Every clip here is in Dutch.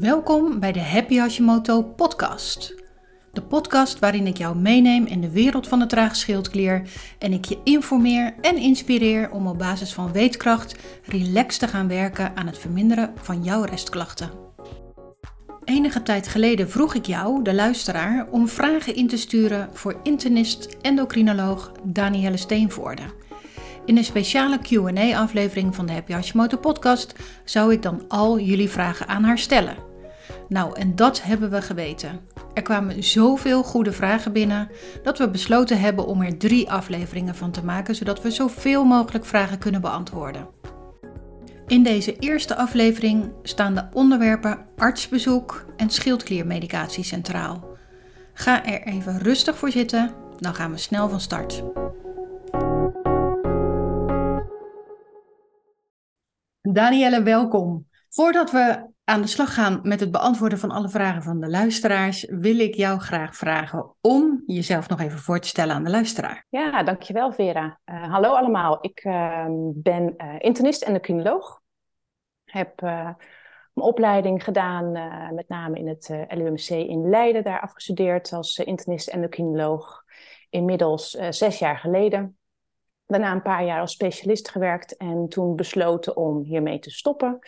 Welkom bij de Happy Hashimoto podcast. De podcast waarin ik jou meeneem in de wereld van de trage schildklier en ik je informeer en inspireer om op basis van weetkracht relaxed te gaan werken aan het verminderen van jouw restklachten. Enige tijd geleden vroeg ik jou, de luisteraar, om vragen in te sturen voor internist-endocrinoloog Danielle Steenvoorde. In een speciale QA-aflevering van de Happy Hashimoto podcast zou ik dan al jullie vragen aan haar stellen. Nou, en dat hebben we geweten. Er kwamen zoveel goede vragen binnen dat we besloten hebben om er drie afleveringen van te maken, zodat we zoveel mogelijk vragen kunnen beantwoorden. In deze eerste aflevering staan de onderwerpen artsbezoek en schildkliermedicatie centraal. Ga er even rustig voor zitten, dan gaan we snel van start. Danielle, welkom. Voordat we aan de slag gaan met het beantwoorden van alle vragen van de luisteraars, wil ik jou graag vragen om jezelf nog even voor te stellen aan de luisteraar. Ja, dankjewel Vera. Uh, hallo allemaal, ik uh, ben uh, internist en endocrinoloog. Heb eh, mijn opleiding gedaan, met name in het LUMC in Leiden, daar afgestudeerd als internist en. Inmiddels zes jaar geleden. Daarna een paar jaar als specialist gewerkt en toen besloten om hiermee te stoppen.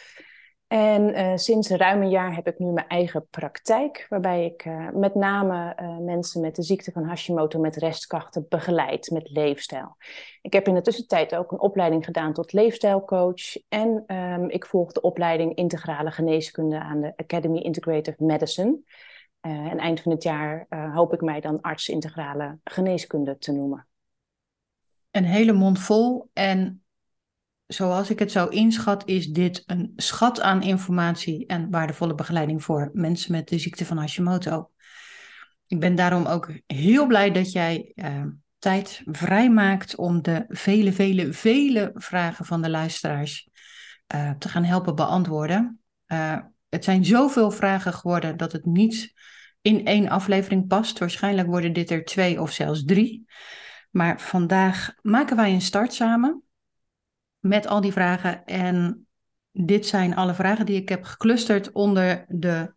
En uh, sinds ruim een jaar heb ik nu mijn eigen praktijk, waarbij ik uh, met name uh, mensen met de ziekte van Hashimoto met restkrachten begeleid met leefstijl. Ik heb in de tussentijd ook een opleiding gedaan tot leefstijlcoach en um, ik volg de opleiding integrale geneeskunde aan de Academy Integrative Medicine. en eind van het jaar hoop ik mij dan arts integrale geneeskunde te noemen. Een hele mond vol en zoals ik het zou inschat, is dit een schat aan informatie en waardevolle begeleiding voor mensen met de ziekte van Hashimoto. Ik ben daarom ook heel blij dat jij uh, tijd vrijmaakt om de vele, vele, vele vragen van de luisteraars uh, te gaan helpen beantwoorden. Uh, het zijn zoveel vragen geworden dat het niet in één aflevering past. Waarschijnlijk worden dit er twee of zelfs drie. Maar vandaag maken wij een start samen met al die vragen. En dit zijn alle vragen die ik heb geclusterd onder de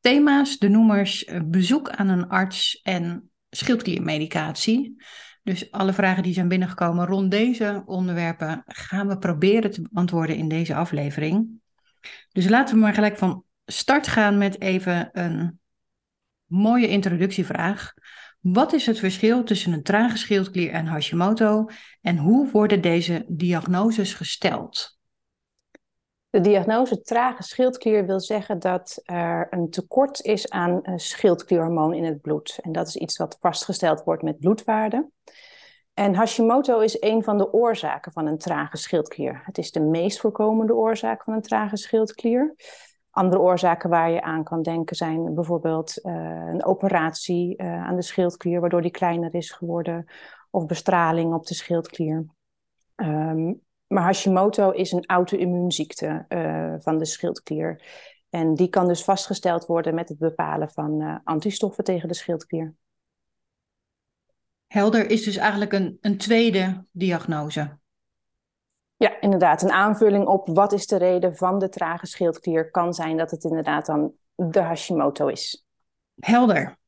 thema's, de noemers eh, bezoek aan een arts en schildkliermedicatie. Dus alle vragen die zijn binnengekomen rond deze onderwerpen gaan we proberen te beantwoorden in deze aflevering. Dus laten we maar gelijk van start gaan met even een mooie introductievraag. Wat is het verschil tussen een trage schildklier en Hashimoto en hoe worden deze diagnoses gesteld? De diagnose trage schildklier wil zeggen dat er een tekort is aan schildklierhormoon in het bloed. En dat is iets wat vastgesteld wordt met bloedwaarden. En Hashimoto is een van de oorzaken van een trage schildklier. Het is de meest voorkomende oorzaak van een trage schildklier. Andere oorzaken waar je aan kan denken zijn bijvoorbeeld uh, een operatie uh, aan de schildklier, waardoor die kleiner is geworden, of bestraling op de schildklier. Um, maar Hashimoto is een auto-immuunziekte uh, van de schildklier. En die kan dus vastgesteld worden met het bepalen van antistoffen tegen de schildklier. Helder is dus eigenlijk een, een tweede diagnose. Ja, inderdaad. Een aanvulling op wat is de reden van de trage schildklier kan zijn dat het inderdaad dan de Hashimoto is. Helder.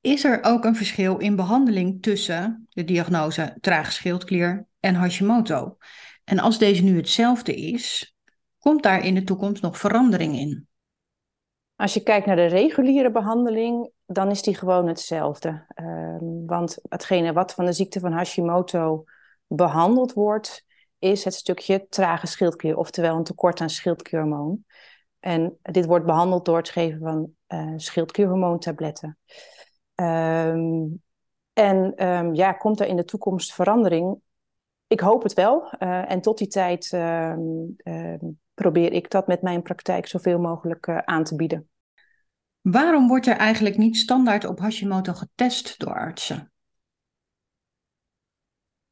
Is er ook een verschil in behandeling tussen de diagnose trage schildklier en Hashimoto? En als deze nu hetzelfde is, komt daar in de toekomst nog verandering in? Als je kijkt naar de reguliere behandeling, dan is die gewoon hetzelfde. Um, want hetgene wat van de ziekte van Hashimoto behandeld wordt, is het stukje trage schildklier, oftewel een tekort aan schildklierhormoon. En dit wordt behandeld door het geven van uh, en um, ja, komt er in de toekomst verandering? Ik hoop het wel. Uh, en tot die tijd uh, probeer ik dat met mijn praktijk zoveel mogelijk uh, aan te bieden. Waarom wordt er eigenlijk niet standaard op Hashimoto getest door artsen?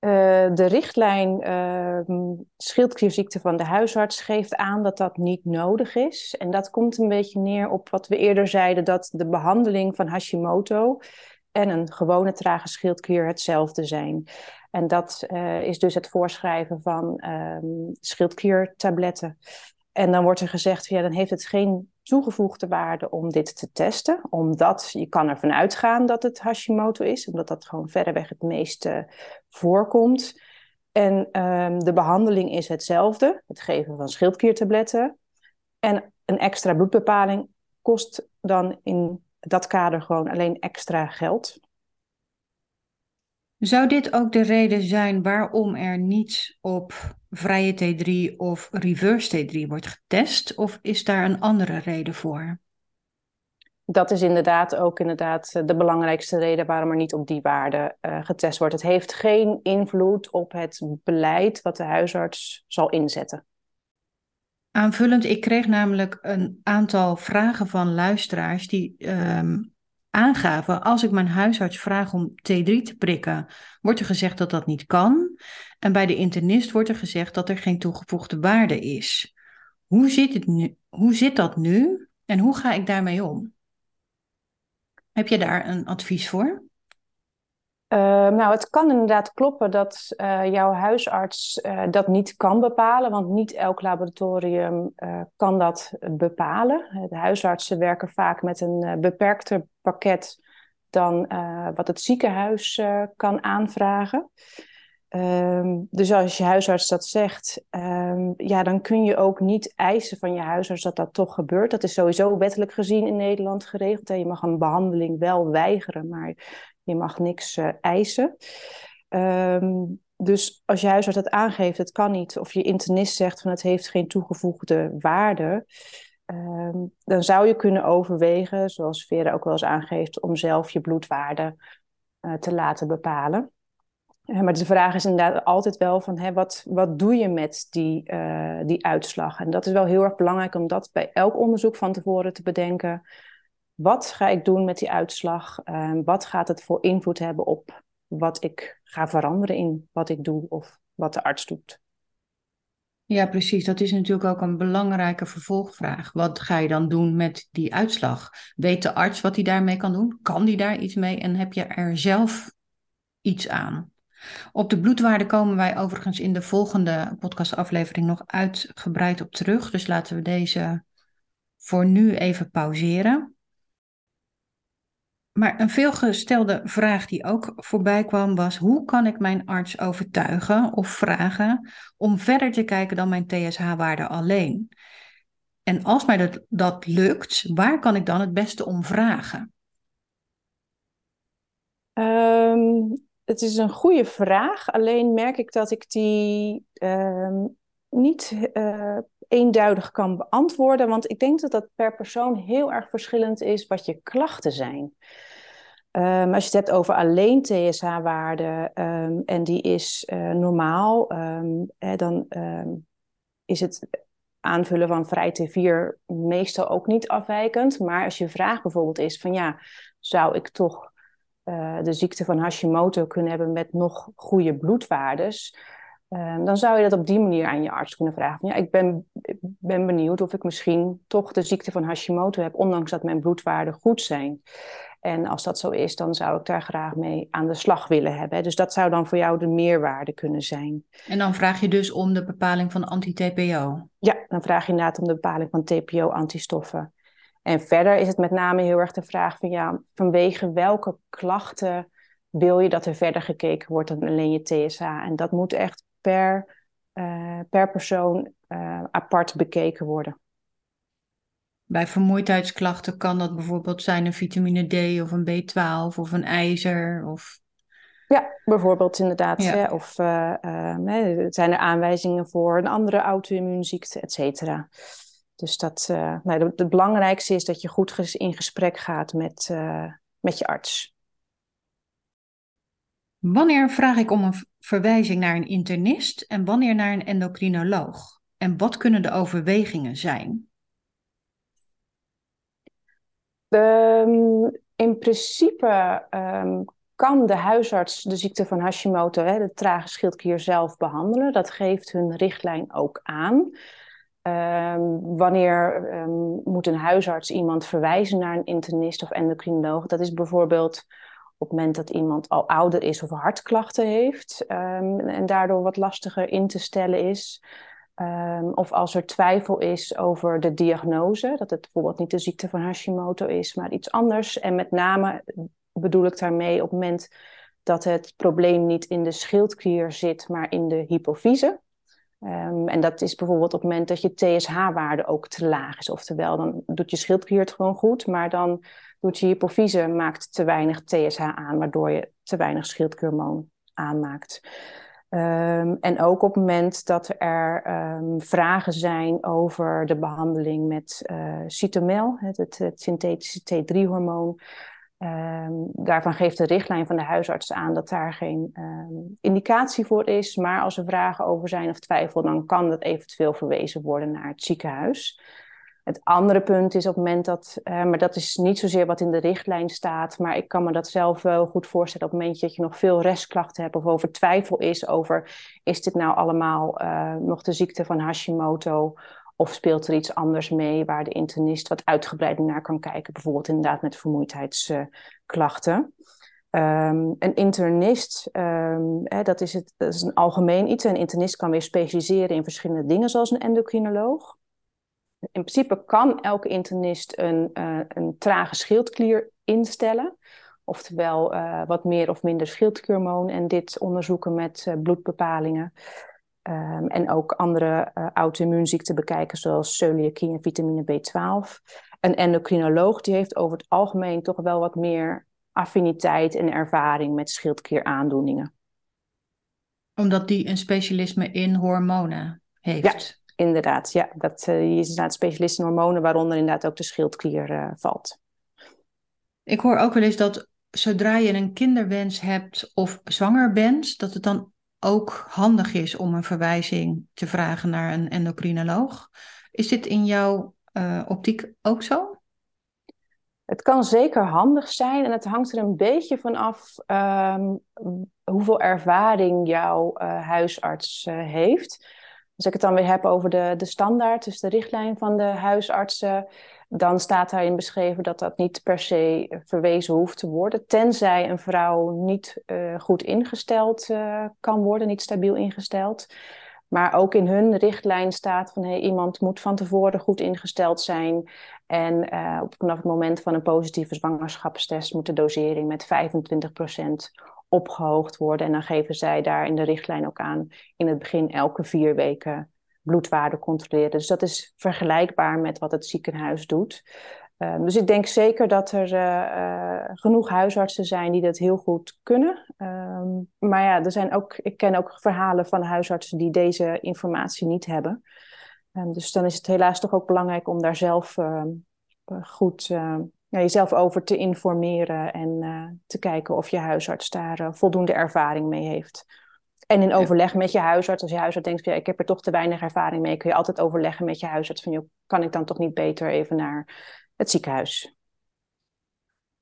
Uh, de richtlijn uh, schildklierziekte van de huisarts geeft aan dat dat niet nodig is. En dat komt een beetje neer op wat we eerder zeiden, dat de behandeling van Hashimoto en een gewone trage schildklier hetzelfde zijn. En dat uh, is dus het voorschrijven van schildkliertabletten. En dan wordt er gezegd, ja, dan heeft het geen toegevoegde waarde om dit te testen. Omdat je kan ervan uitgaan dat het Hashimoto is, omdat dat gewoon verreweg het meeste voorkomt. En ehm, de behandeling is hetzelfde, het geven van schildkliertabletten. En een extra bloedbepaling kost dan in dat kader gewoon alleen extra geld. Zou dit ook de reden zijn waarom er niet op vrije T3 of reverse T3 wordt getest? Of is daar een andere reden voor? Dat is inderdaad ook inderdaad de belangrijkste reden waarom er niet op die waarde uh, getest wordt. Het heeft geen invloed op het beleid wat de huisarts zal inzetten. Aanvullend, ik kreeg namelijk een aantal vragen van luisteraars die um, aangaven, als ik mijn huisarts vraag om T3 te prikken, wordt er gezegd dat dat niet kan. En bij de internist wordt er gezegd dat er geen toegevoegde waarde is. Hoe zit, het nu, hoe zit dat nu en hoe ga ik daarmee om? Heb je daar een advies voor? Ehm, nou, het kan inderdaad kloppen dat uh, jouw huisarts uh, dat niet kan bepalen, want niet elk laboratorium uh, kan dat bepalen. De huisartsen werken vaak met een beperkter pakket dan wat het ziekenhuis kan aanvragen. Um, dus als je huisarts dat zegt, um, ja, dan kun je ook niet eisen van je huisarts dat dat toch gebeurt. Dat is sowieso wettelijk gezien in Nederland geregeld. Je mag een behandeling wel weigeren, maar je mag niks uh, eisen. Um, dus als je huisarts het aangeeft, het kan niet, of je internist zegt van het heeft geen toegevoegde waarde, um, dan zou je kunnen overwegen, zoals Vera ook wel eens aangeeft, om zelf je bloedwaarde uh, te laten bepalen. Uh, maar de vraag is inderdaad altijd wel van hè, wat, wat doe je met die, die uitslag? En dat is wel heel erg belangrijk om dat bij elk onderzoek van tevoren te bedenken. Wat ga ik doen met die uitslag? Uh, wat gaat het voor invloed hebben op wat ik ga veranderen in wat ik doe of wat de arts doet? Ja, precies. Dat is natuurlijk ook een belangrijke vervolgvraag. Wat ga je dan doen met die uitslag? Weet de arts wat hij daarmee kan doen? Kan die daar iets mee? En heb je er zelf iets aan? Op de bloedwaarde komen wij overigens in de volgende podcastaflevering nog uitgebreid op terug. Dus laten we deze voor nu even pauzeren. Maar een veelgestelde vraag die ook voorbij kwam was: hoe kan ik mijn arts overtuigen of vragen om verder te kijken dan mijn TSH-waarde alleen? En als mij dat, dat lukt, waar kan ik dan het beste om vragen? Um, het is een goede vraag, alleen merk ik dat ik die um, niet uh, eenduidig kan beantwoorden, want ik denk dat dat per persoon heel erg verschillend is wat je klachten zijn. Um, als je het hebt over alleen TSH-waarde um, en die is uh, normaal, hè, dan is het aanvullen van vrij T4 meestal ook niet afwijkend. Maar als je vraag bijvoorbeeld is van ja, zou ik toch uh, de ziekte van Hashimoto kunnen hebben met nog goede bloedwaardes? Ehm, dan zou je dat op die manier aan je arts kunnen vragen. Ja, ik ben, ben benieuwd of ik misschien toch de ziekte van Hashimoto heb, ondanks dat mijn bloedwaarden goed zijn. En als dat zo is, dan zou ik daar graag mee aan de slag willen hebben. Dus dat zou dan voor jou de meerwaarde kunnen zijn. En dan vraag je dus om de bepaling van anti-TPO? Ja, dan vraag je inderdaad om de bepaling van TPO-antistoffen. En verder is het met name heel erg de vraag van ja, vanwege welke klachten wil je dat er verder gekeken wordt dan alleen je TSH? En dat moet echt per, uh, per persoon uh, apart bekeken worden. Bij vermoeidheidsklachten kan dat bijvoorbeeld zijn een vitamine D of een B12 of een ijzer of... Ja, bijvoorbeeld inderdaad. Ja. Hè? Of uh, zijn er aanwijzingen voor een andere auto-immuunziekte, et cetera. Dus dat, uh, nou, het, belangrijkste is dat je goed in gesprek gaat met, uh, met je arts. Wanneer vraag ik om een verwijzing naar een internist en wanneer naar een endocrinoloog? En wat kunnen de overwegingen zijn? Um, in principe um, kan de huisarts de ziekte van Hashimoto, hè, de trage schildklier, zelf behandelen. Dat geeft hun richtlijn ook aan. Um, wanneer moet een huisarts iemand verwijzen naar een internist of endocrinoloog? Dat is bijvoorbeeld op het moment dat iemand al ouder is of hartklachten heeft en daardoor wat lastiger in te stellen is. Ehm, of als er twijfel is over de diagnose, dat het bijvoorbeeld niet de ziekte van Hashimoto is, maar iets anders. En met name bedoel ik daarmee op het moment dat het probleem niet in de schildklier zit, maar in de hypofyse. Um, en dat is bijvoorbeeld op het moment dat je TSH-waarde ook te laag is. Oftewel, dan doet je schildklier het gewoon goed, maar dan doet je hypofyse maakt te weinig TSH aan, waardoor je te weinig schildklierhormoon aanmaakt. Um, en ook op het moment dat er um, vragen zijn over de behandeling met uh, cytomel, het, het, het synthetische T3-hormoon, Um, daarvan geeft de richtlijn van de huisarts aan dat daar geen indicatie voor is. Maar als er vragen over zijn of twijfel, dan kan dat eventueel verwezen worden naar het ziekenhuis. Het andere punt is op het moment dat, uh, maar dat is niet zozeer wat in de richtlijn staat, maar ik kan me dat zelf wel goed voorstellen op het moment dat je nog veel restklachten hebt of over twijfel is over, is dit nou allemaal uh, nog de ziekte van Hashimoto of speelt er iets anders mee waar de internist wat uitgebreider naar kan kijken, bijvoorbeeld inderdaad met vermoeidheidsklachten. Um, een internist, um, hè, dat, is het, dat is een algemeen iets. Een internist kan weer specialiseren in verschillende dingen, zoals een endocrinoloog. In principe kan elke internist een, uh, een trage schildklier instellen. Oftewel uh, wat meer of minder schildklierhormoon en dit onderzoeken met uh, bloedbepalingen. Um, en ook andere auto-immuunziekten bekijken, zoals celiakie en vitamine B12. Een endocrinoloog die heeft over het algemeen toch wel wat meer affiniteit en ervaring met schildklieraandoeningen. Omdat die een specialisme in hormonen heeft. Ja, inderdaad. Ja, dat uh, is inderdaad specialist in hormonen, waaronder inderdaad ook de schildklier uh, valt. Ik hoor ook wel eens dat zodra je een kinderwens hebt of zwanger bent, dat het dan ook handig is om een verwijzing te vragen naar een endocrinoloog. Is dit in jouw uh, optiek ook zo? Het kan zeker handig zijn en het hangt er een beetje van af um, hoeveel ervaring jouw uh, huisarts uh, heeft. Als ik het dan weer heb over de, de standaard, dus de richtlijn van de huisartsen, dan staat daarin beschreven dat dat niet per se verwezen hoeft te worden, tenzij een vrouw niet uh, goed ingesteld uh, kan worden, niet stabiel ingesteld. Maar ook in hun richtlijn staat van hey, iemand moet van tevoren goed ingesteld zijn. En uh, vanaf het moment van een positieve zwangerschapstest moet de dosering met 25% opgehoogd worden. En dan geven zij daar in de richtlijn ook aan in het begin elke vier weken bloedwaarde controleren. Dus dat is vergelijkbaar met wat het ziekenhuis doet. Um, dus ik denk zeker dat er uh, uh, genoeg huisartsen zijn die dat heel goed kunnen. Um, maar ja, er zijn ook, ik ken ook verhalen van huisartsen die deze informatie niet hebben. Um, dus dan is het helaas toch ook belangrijk om daar zelf uh, goed ja, jezelf over te informeren en uh, te kijken of je huisarts daar uh, voldoende ervaring mee heeft. En in overleg met je huisarts, als je huisarts denkt van ja, ik heb er toch te weinig ervaring mee, kun je altijd overleggen met je huisarts van joh, kan ik dan toch niet beter even naar het ziekenhuis?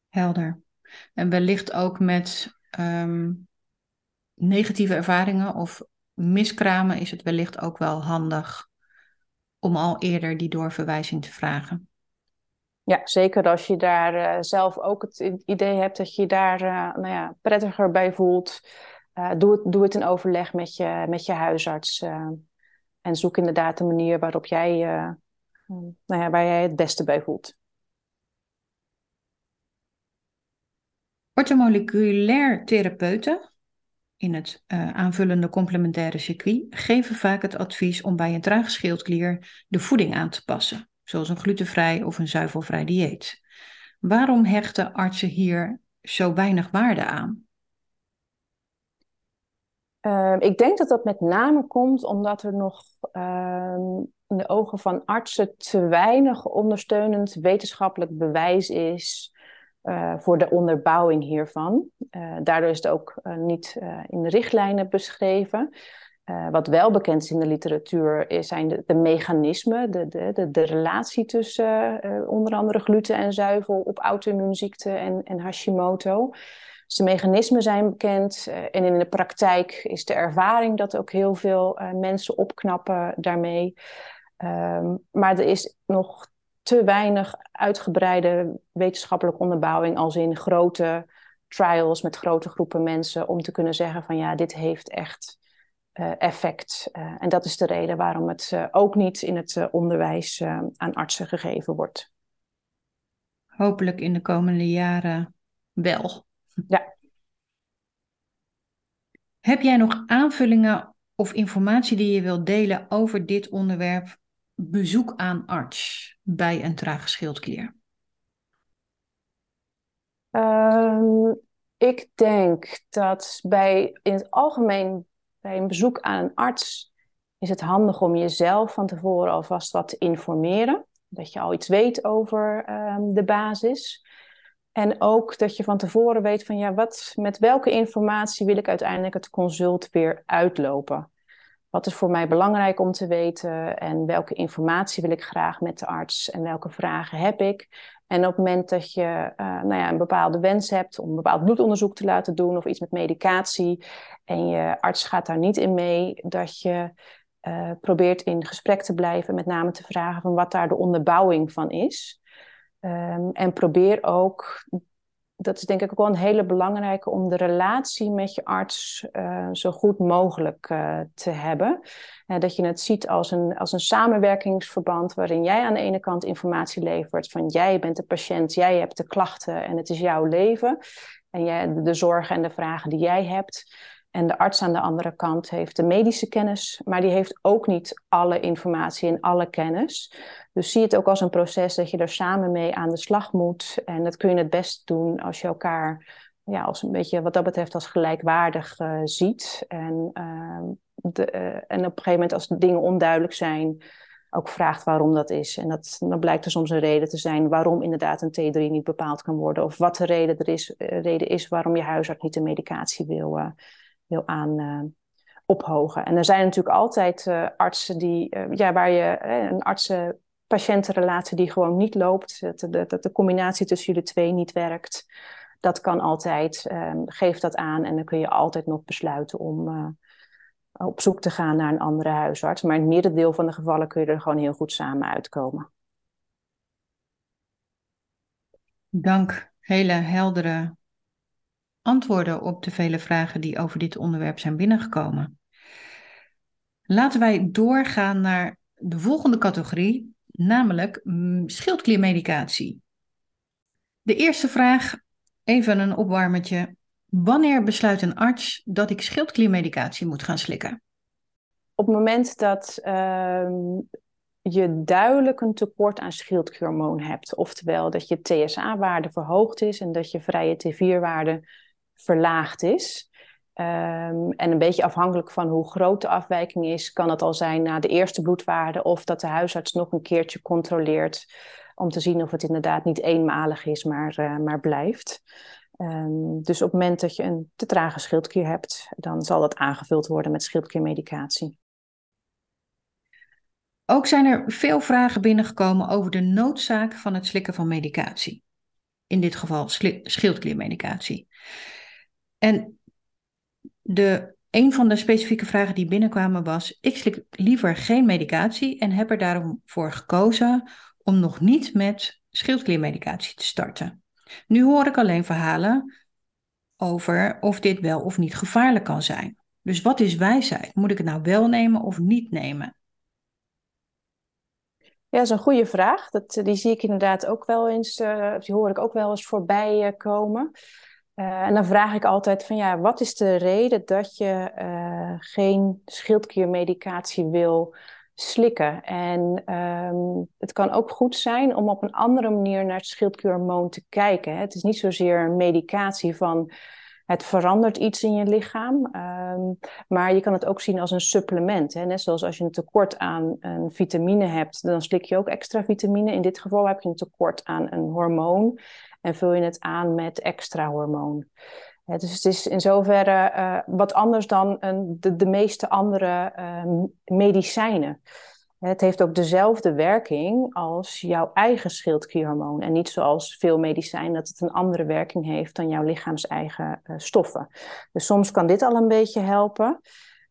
Helder. En wellicht ook met um, negatieve ervaringen of miskramen is het wellicht ook wel handig om al eerder die doorverwijzing te vragen. Ja, zeker als je daar uh, zelf ook het idee hebt dat je daar uh, nou ja, prettiger bij voelt. Uh, doe, het, doe het in overleg met je, met je huisarts. en zoek inderdaad de manier waarop jij, nou ja, waar jij het beste bij voelt. Orthomoleculair therapeuten in het aanvullende complementaire circuit geven vaak het advies om bij een trage schildklier de voeding aan te passen, zoals een glutenvrij of een zuivelvrij dieet. Waarom hechten artsen hier zo weinig waarde aan? Uh, ik denk dat dat met name komt omdat er nog uh, in de ogen van artsen te weinig ondersteunend wetenschappelijk bewijs is uh, voor de onderbouwing hiervan. Uh, daardoor is het ook uh, niet in de richtlijnen beschreven. Wat wel bekend is in de literatuur zijn de, de mechanismen, de, de, de, relatie tussen onder andere gluten en zuivel op auto-immuunziekte en, en Hashimoto. Dus de mechanismen zijn bekend en in de praktijk is de ervaring dat ook heel veel mensen opknappen daarmee. Um, maar er is nog te weinig uitgebreide wetenschappelijke onderbouwing als in grote trials met grote groepen mensen om te kunnen zeggen van ja, dit heeft echt effect. en dat is de reden waarom het ook niet in het onderwijs aan artsen gegeven wordt. Hopelijk in de komende jaren wel. Ja. Heb jij nog aanvullingen of informatie die je wilt delen over dit onderwerp bezoek aan arts bij een trage schildklier? Um, ik denk dat bij in het algemeen bij een bezoek aan een arts is het handig om jezelf van tevoren alvast wat te informeren. Dat je al iets weet over um, de basis. En ook dat je van tevoren weet van ja, wat, met welke informatie wil ik uiteindelijk het consult weer uitlopen. Wat is voor mij belangrijk om te weten en welke informatie wil ik graag met de arts en welke vragen heb ik. En op het moment dat je uh, nou ja, een bepaalde wens hebt om een bepaald bloedonderzoek te laten doen of iets met medicatie en je arts gaat daar niet in mee, dat je uh, probeert in gesprek te blijven, met name te vragen van wat daar de onderbouwing van is. Um, en probeer ook dat is denk ik ook wel een hele belangrijke om de relatie met je arts uh, zo goed mogelijk uh, te hebben. Uh, dat je het ziet als een, als een samenwerkingsverband waarin jij aan de ene kant informatie levert van jij bent de patiënt, jij hebt de klachten en het is jouw leven. En jij, de zorgen en de vragen die jij hebt. En de arts aan de andere kant heeft de medische kennis, maar die heeft ook niet alle informatie en alle kennis. Dus zie het ook als een proces dat je er samen mee aan de slag moet. En dat kun je het best doen als je elkaar ja, als een beetje wat dat betreft als gelijkwaardig uh, ziet. En, uh, de, uh, en op een gegeven moment als dingen onduidelijk zijn, ook vraagt waarom dat is. En dat, dan blijkt er soms een reden te zijn waarom inderdaad een T3 niet bepaald kan worden. Of wat de reden, er is, reden is waarom je huisarts niet de medicatie wil, wil aan ophogen. En er zijn natuurlijk altijd artsen die, ja, waar je een artsen patiëntenrelatie die gewoon niet loopt, dat de, de, de, combinatie tussen jullie twee niet werkt. Dat kan altijd, um, geef dat aan en dan kun je altijd nog besluiten om op zoek te gaan naar een andere huisarts. Maar in het merendeel van de gevallen kun je er gewoon heel goed samen uitkomen. Dank. Hele heldere antwoorden op de vele vragen die over dit onderwerp zijn binnengekomen. Laten wij doorgaan naar de volgende categorie, namelijk mm, schildkliermedicatie. De eerste vraag, even een opwarmetje. Wanneer besluit een arts dat ik schildkliermedicatie moet gaan slikken? Op het moment dat uh, je duidelijk een tekort aan schildklierhormoon hebt, oftewel dat je TSA-waarde verhoogd is en dat je vrije T4-waarde verlaagd is, Um, en een beetje afhankelijk van hoe groot de afwijking is, kan het al zijn na de eerste bloedwaarde of dat de huisarts nog een keertje controleert om te zien of het inderdaad niet eenmalig is, maar, uh, maar blijft. Um, dus op het moment dat je een te trage schildklier hebt, dan zal dat aangevuld worden met schildkliermedicatie. Ook zijn er veel vragen binnengekomen over de noodzaak van het slikken van medicatie. In dit geval schildkliermedicatie. En de, een van de specifieke vragen die binnenkwamen was: ik slik liever geen medicatie en heb er daarom voor gekozen om nog niet met schildkliermedicatie te starten. Nu hoor ik alleen verhalen over of dit wel of niet gevaarlijk kan zijn. Dus wat is wijsheid? Moet ik het nou wel nemen of niet nemen? Ja, dat is een goede vraag. Dat, die zie ik inderdaad ook wel eens, uh, die hoor ik ook wel eens voorbij uh, komen. Uh, en dan vraag ik altijd van ja, wat is de reden dat je uh, geen schildkliermedicatie wil slikken? En um, het kan ook goed zijn om op een andere manier naar het schildklierhormoon te kijken. Het is niet zozeer een medicatie van het verandert iets in je lichaam, um, maar je kan het ook zien als een supplement. Hè. Net zoals als je een tekort aan een vitamine hebt, dan slik je ook extra vitamine. In dit geval heb je een tekort aan een hormoon en vul je het aan met extra hormoon. dus het is in zoverre uh, wat anders dan een, de, de meeste andere uh, medicijnen. Het heeft ook dezelfde werking als jouw eigen schildklierhormoon. En niet zoals veel medicijnen dat het een andere werking heeft dan jouw lichaams-eigen uh, stoffen. Dus soms kan dit al een beetje helpen.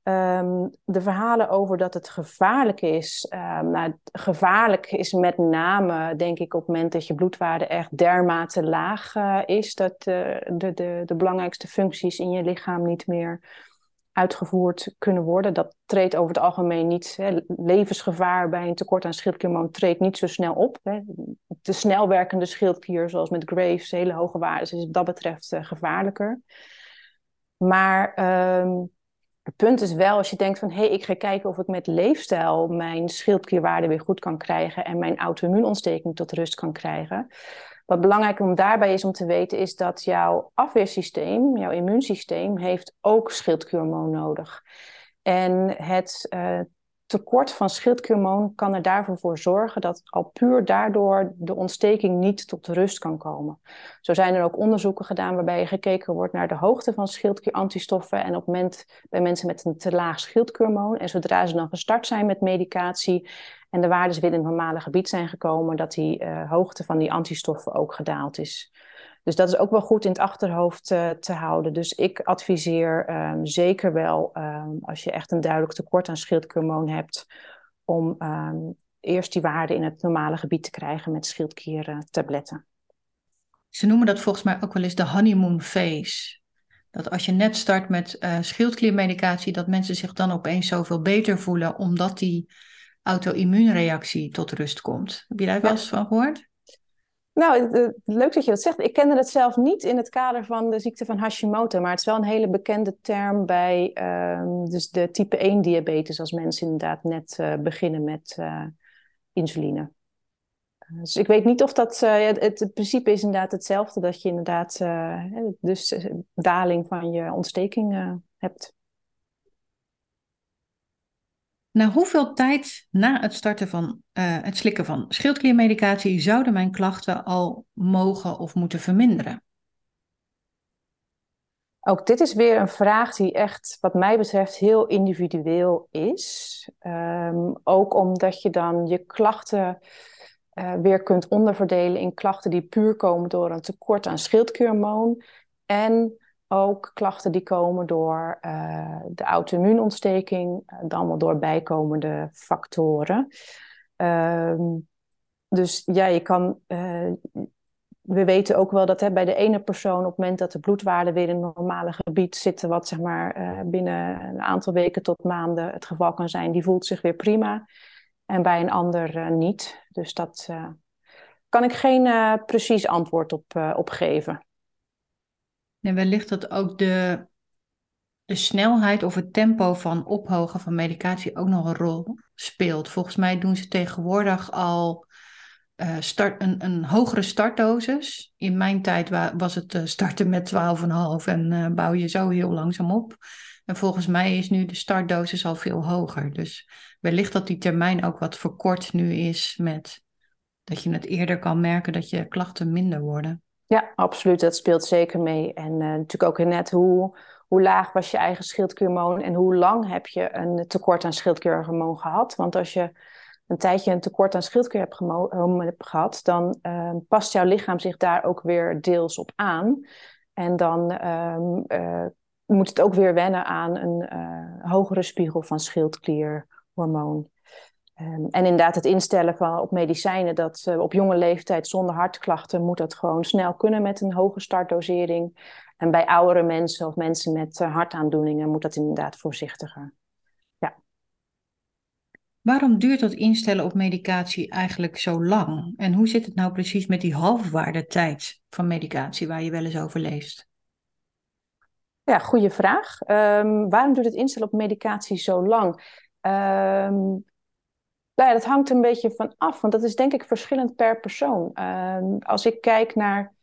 Um, de verhalen over dat het gevaarlijk is. Um, nou, gevaarlijk is met name, denk ik, op het moment dat je bloedwaarde echt dermate laag uh, is, dat uh, de, de, de belangrijkste functies in je lichaam niet meer uitgevoerd kunnen worden. Dat treedt over het algemeen niet. Hè, levensgevaar bij een tekort aan schildklierhormoon treedt niet zo snel op. Hè. De snel werkende schildklier, zoals met Graves, hele hoge waarden, is wat dat betreft uh, gevaarlijker. Maar ehm, het punt is wel, als je denkt van hé, hey, ik ga kijken of ik met leefstijl mijn schildklierwaarde weer goed kan krijgen en mijn auto-immuunontsteking tot rust kan krijgen. Wat belangrijk om daarbij is om te weten, is dat jouw afweersysteem, jouw immuunsysteem, heeft ook schildklierhormoon nodig. En het uh, tekort van schildklierhormoon kan er daarvoor voor zorgen dat al puur daardoor de ontsteking niet tot rust kan komen. Zo zijn er ook onderzoeken gedaan waarbij gekeken wordt naar de hoogte van schildklierantistoffen en op moment bij mensen met een te laag schildklierhormoon. En zodra ze dan gestart zijn met medicatie en de waarden weer in het normale gebied zijn gekomen, dat die uh, hoogte van die antistoffen ook gedaald is. Dus dat is ook wel goed in het achterhoofd uh, te houden. Dus ik adviseer um, zeker wel, um, als je echt een duidelijk tekort aan schildklierhormoon hebt, om um, eerst die waarde in het normale gebied te krijgen met schildkliertabletten. Ze noemen dat volgens mij ook wel eens de honeymoon phase. Dat als je net start met uh, schildkliermedicatie, dat mensen zich dan opeens zoveel beter voelen, omdat die auto-immuunreactie tot rust komt. Heb je daar wel eens van gehoord? Nou, leuk dat je dat zegt. Ik kende het zelf niet in het kader van de ziekte van Hashimoto, maar het is wel een hele bekende term bij uh, dus de type 1 diabetes, als mensen inderdaad net uh, beginnen met uh, insuline. Dus ik weet niet of dat. Het, het, principe is inderdaad hetzelfde, dat je inderdaad dus daling van je ontsteking hebt. Na hoeveel tijd na het starten van uh, het slikken van schildkliermedicatie zouden mijn klachten al mogen of moeten verminderen? Ook dit is weer een vraag die echt, wat mij betreft, heel individueel is. Um, ook omdat je dan je klachten uh, weer kunt onderverdelen in klachten die puur komen door een tekort aan schildklierhormoon en ook klachten die komen door uh, de auto-immuunontsteking, uh, dan wel door bijkomende factoren. Uh, dus ja, je kan. Uh, we weten ook wel dat hè, bij de ene persoon, op het moment dat de bloedwaarden weer in het normale gebied zitten, wat zeg maar binnen een aantal weken tot maanden het geval kan zijn, die voelt zich weer prima. En bij een ander niet. Dus dat kan ik geen precies antwoord op, op geven. En wellicht dat ook de, de snelheid of het tempo van ophogen van medicatie ook nog een rol speelt. Volgens mij doen ze tegenwoordig al uh, start, een, een hogere startdosis. In mijn tijd was het uh, starten met 12,5 en uh, bouw je zo heel langzaam op. En volgens mij is nu de startdosis al veel hoger. Dus wellicht dat die termijn ook wat verkort nu is met dat je het eerder kan merken dat je klachten minder worden. Ja, absoluut. Dat speelt zeker mee. En uh, natuurlijk ook net hoe, hoe laag was je eigen schildklierhormoon en hoe lang heb je een tekort aan schildklierhormoon gehad. Want als je een tijdje een tekort aan schildklier hebt, gehad, dan uh, past jouw lichaam zich daar ook weer deels op aan. En dan uh, uh, moet het ook weer wennen aan een hogere spiegel van schildklierhormoon. Um, en inderdaad, het instellen van op medicijnen, dat uh, op jonge leeftijd zonder hartklachten moet dat gewoon snel kunnen met een hoge startdosering. En bij oudere mensen of mensen met uh, hartaandoeningen moet dat inderdaad voorzichtiger. Ja. Waarom duurt dat instellen op medicatie eigenlijk zo lang? En hoe zit het nou precies met die halfwaardetijd van medicatie waar je wel eens over leest? Ja, goede vraag. Um, waarom duurt het instellen op medicatie zo lang? Um, nou ja, dat hangt een beetje van af, want dat is denk ik verschillend per persoon. Uh, als ik kijk naar.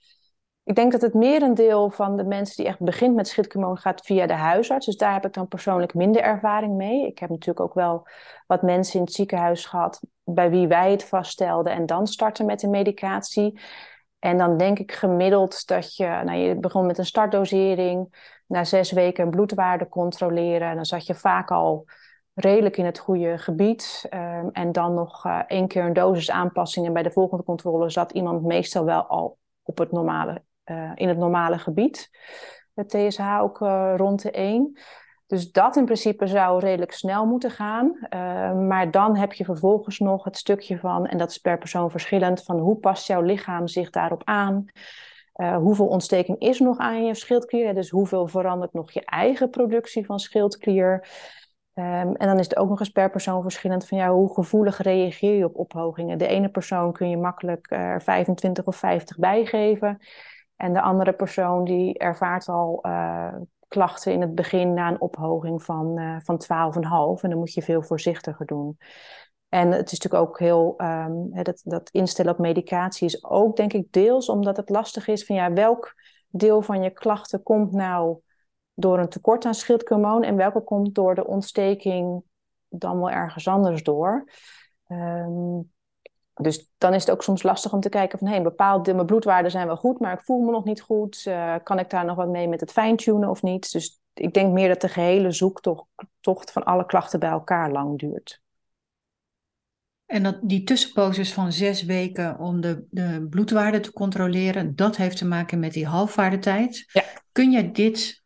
Ik denk dat het merendeel van de mensen die echt begint met schildklierhormoon gaat via de huisarts. Dus daar heb ik dan persoonlijk minder ervaring mee. Ik heb natuurlijk ook wel wat mensen in het ziekenhuis gehad bij wie wij het vaststelden en dan starten met de medicatie. En dan denk ik gemiddeld dat je, nou je begon met een startdosering, na zes weken een bloedwaarde controleren. En dan zat je vaak al redelijk in het goede gebied. Um, en dan nog uh, één keer een dosisaanpassing. En bij de volgende controle zat iemand meestal wel al op het normale, uh, in het normale gebied. Het TSH ook uh, rond de 1. Dus dat in principe zou redelijk snel moeten gaan. Ehm, maar dan heb je vervolgens nog het stukje van, en dat is per persoon verschillend, van hoe past jouw lichaam zich daarop aan? Hoeveel ontsteking is nog aan je schildklier? Dus hoeveel verandert nog je eigen productie van schildklier? Um, en dan is het ook nog eens per persoon verschillend van ja, hoe gevoelig reageer je op ophogingen. De ene persoon kun je makkelijk er 25 of 50 bijgeven. En de andere persoon die ervaart al uh, klachten in het begin na een ophoging van, uh, van 12,5. En dan moet je veel voorzichtiger doen. En het is natuurlijk ook heel, um, dat, dat instellen op medicatie is ook denk ik deels omdat het lastig is van ja, welk deel van je klachten komt nou door een tekort aan schildklierhormoon en welke komt door de ontsteking dan wel ergens anders door. Um, dus dan is het ook soms lastig om te kijken van... hé, hey, bepaalde mijn bloedwaarden zijn wel goed, maar ik voel me nog niet goed. Uh, kan ik daar nog wat mee met het fine-tunen of niet? Dus ik denk meer dat de gehele zoektocht van alle klachten bij elkaar lang duurt. En dat die tussenposes van zes weken om de, de bloedwaarde te controleren... dat heeft te maken met die halfwaardetijd. Ja. Kun je dit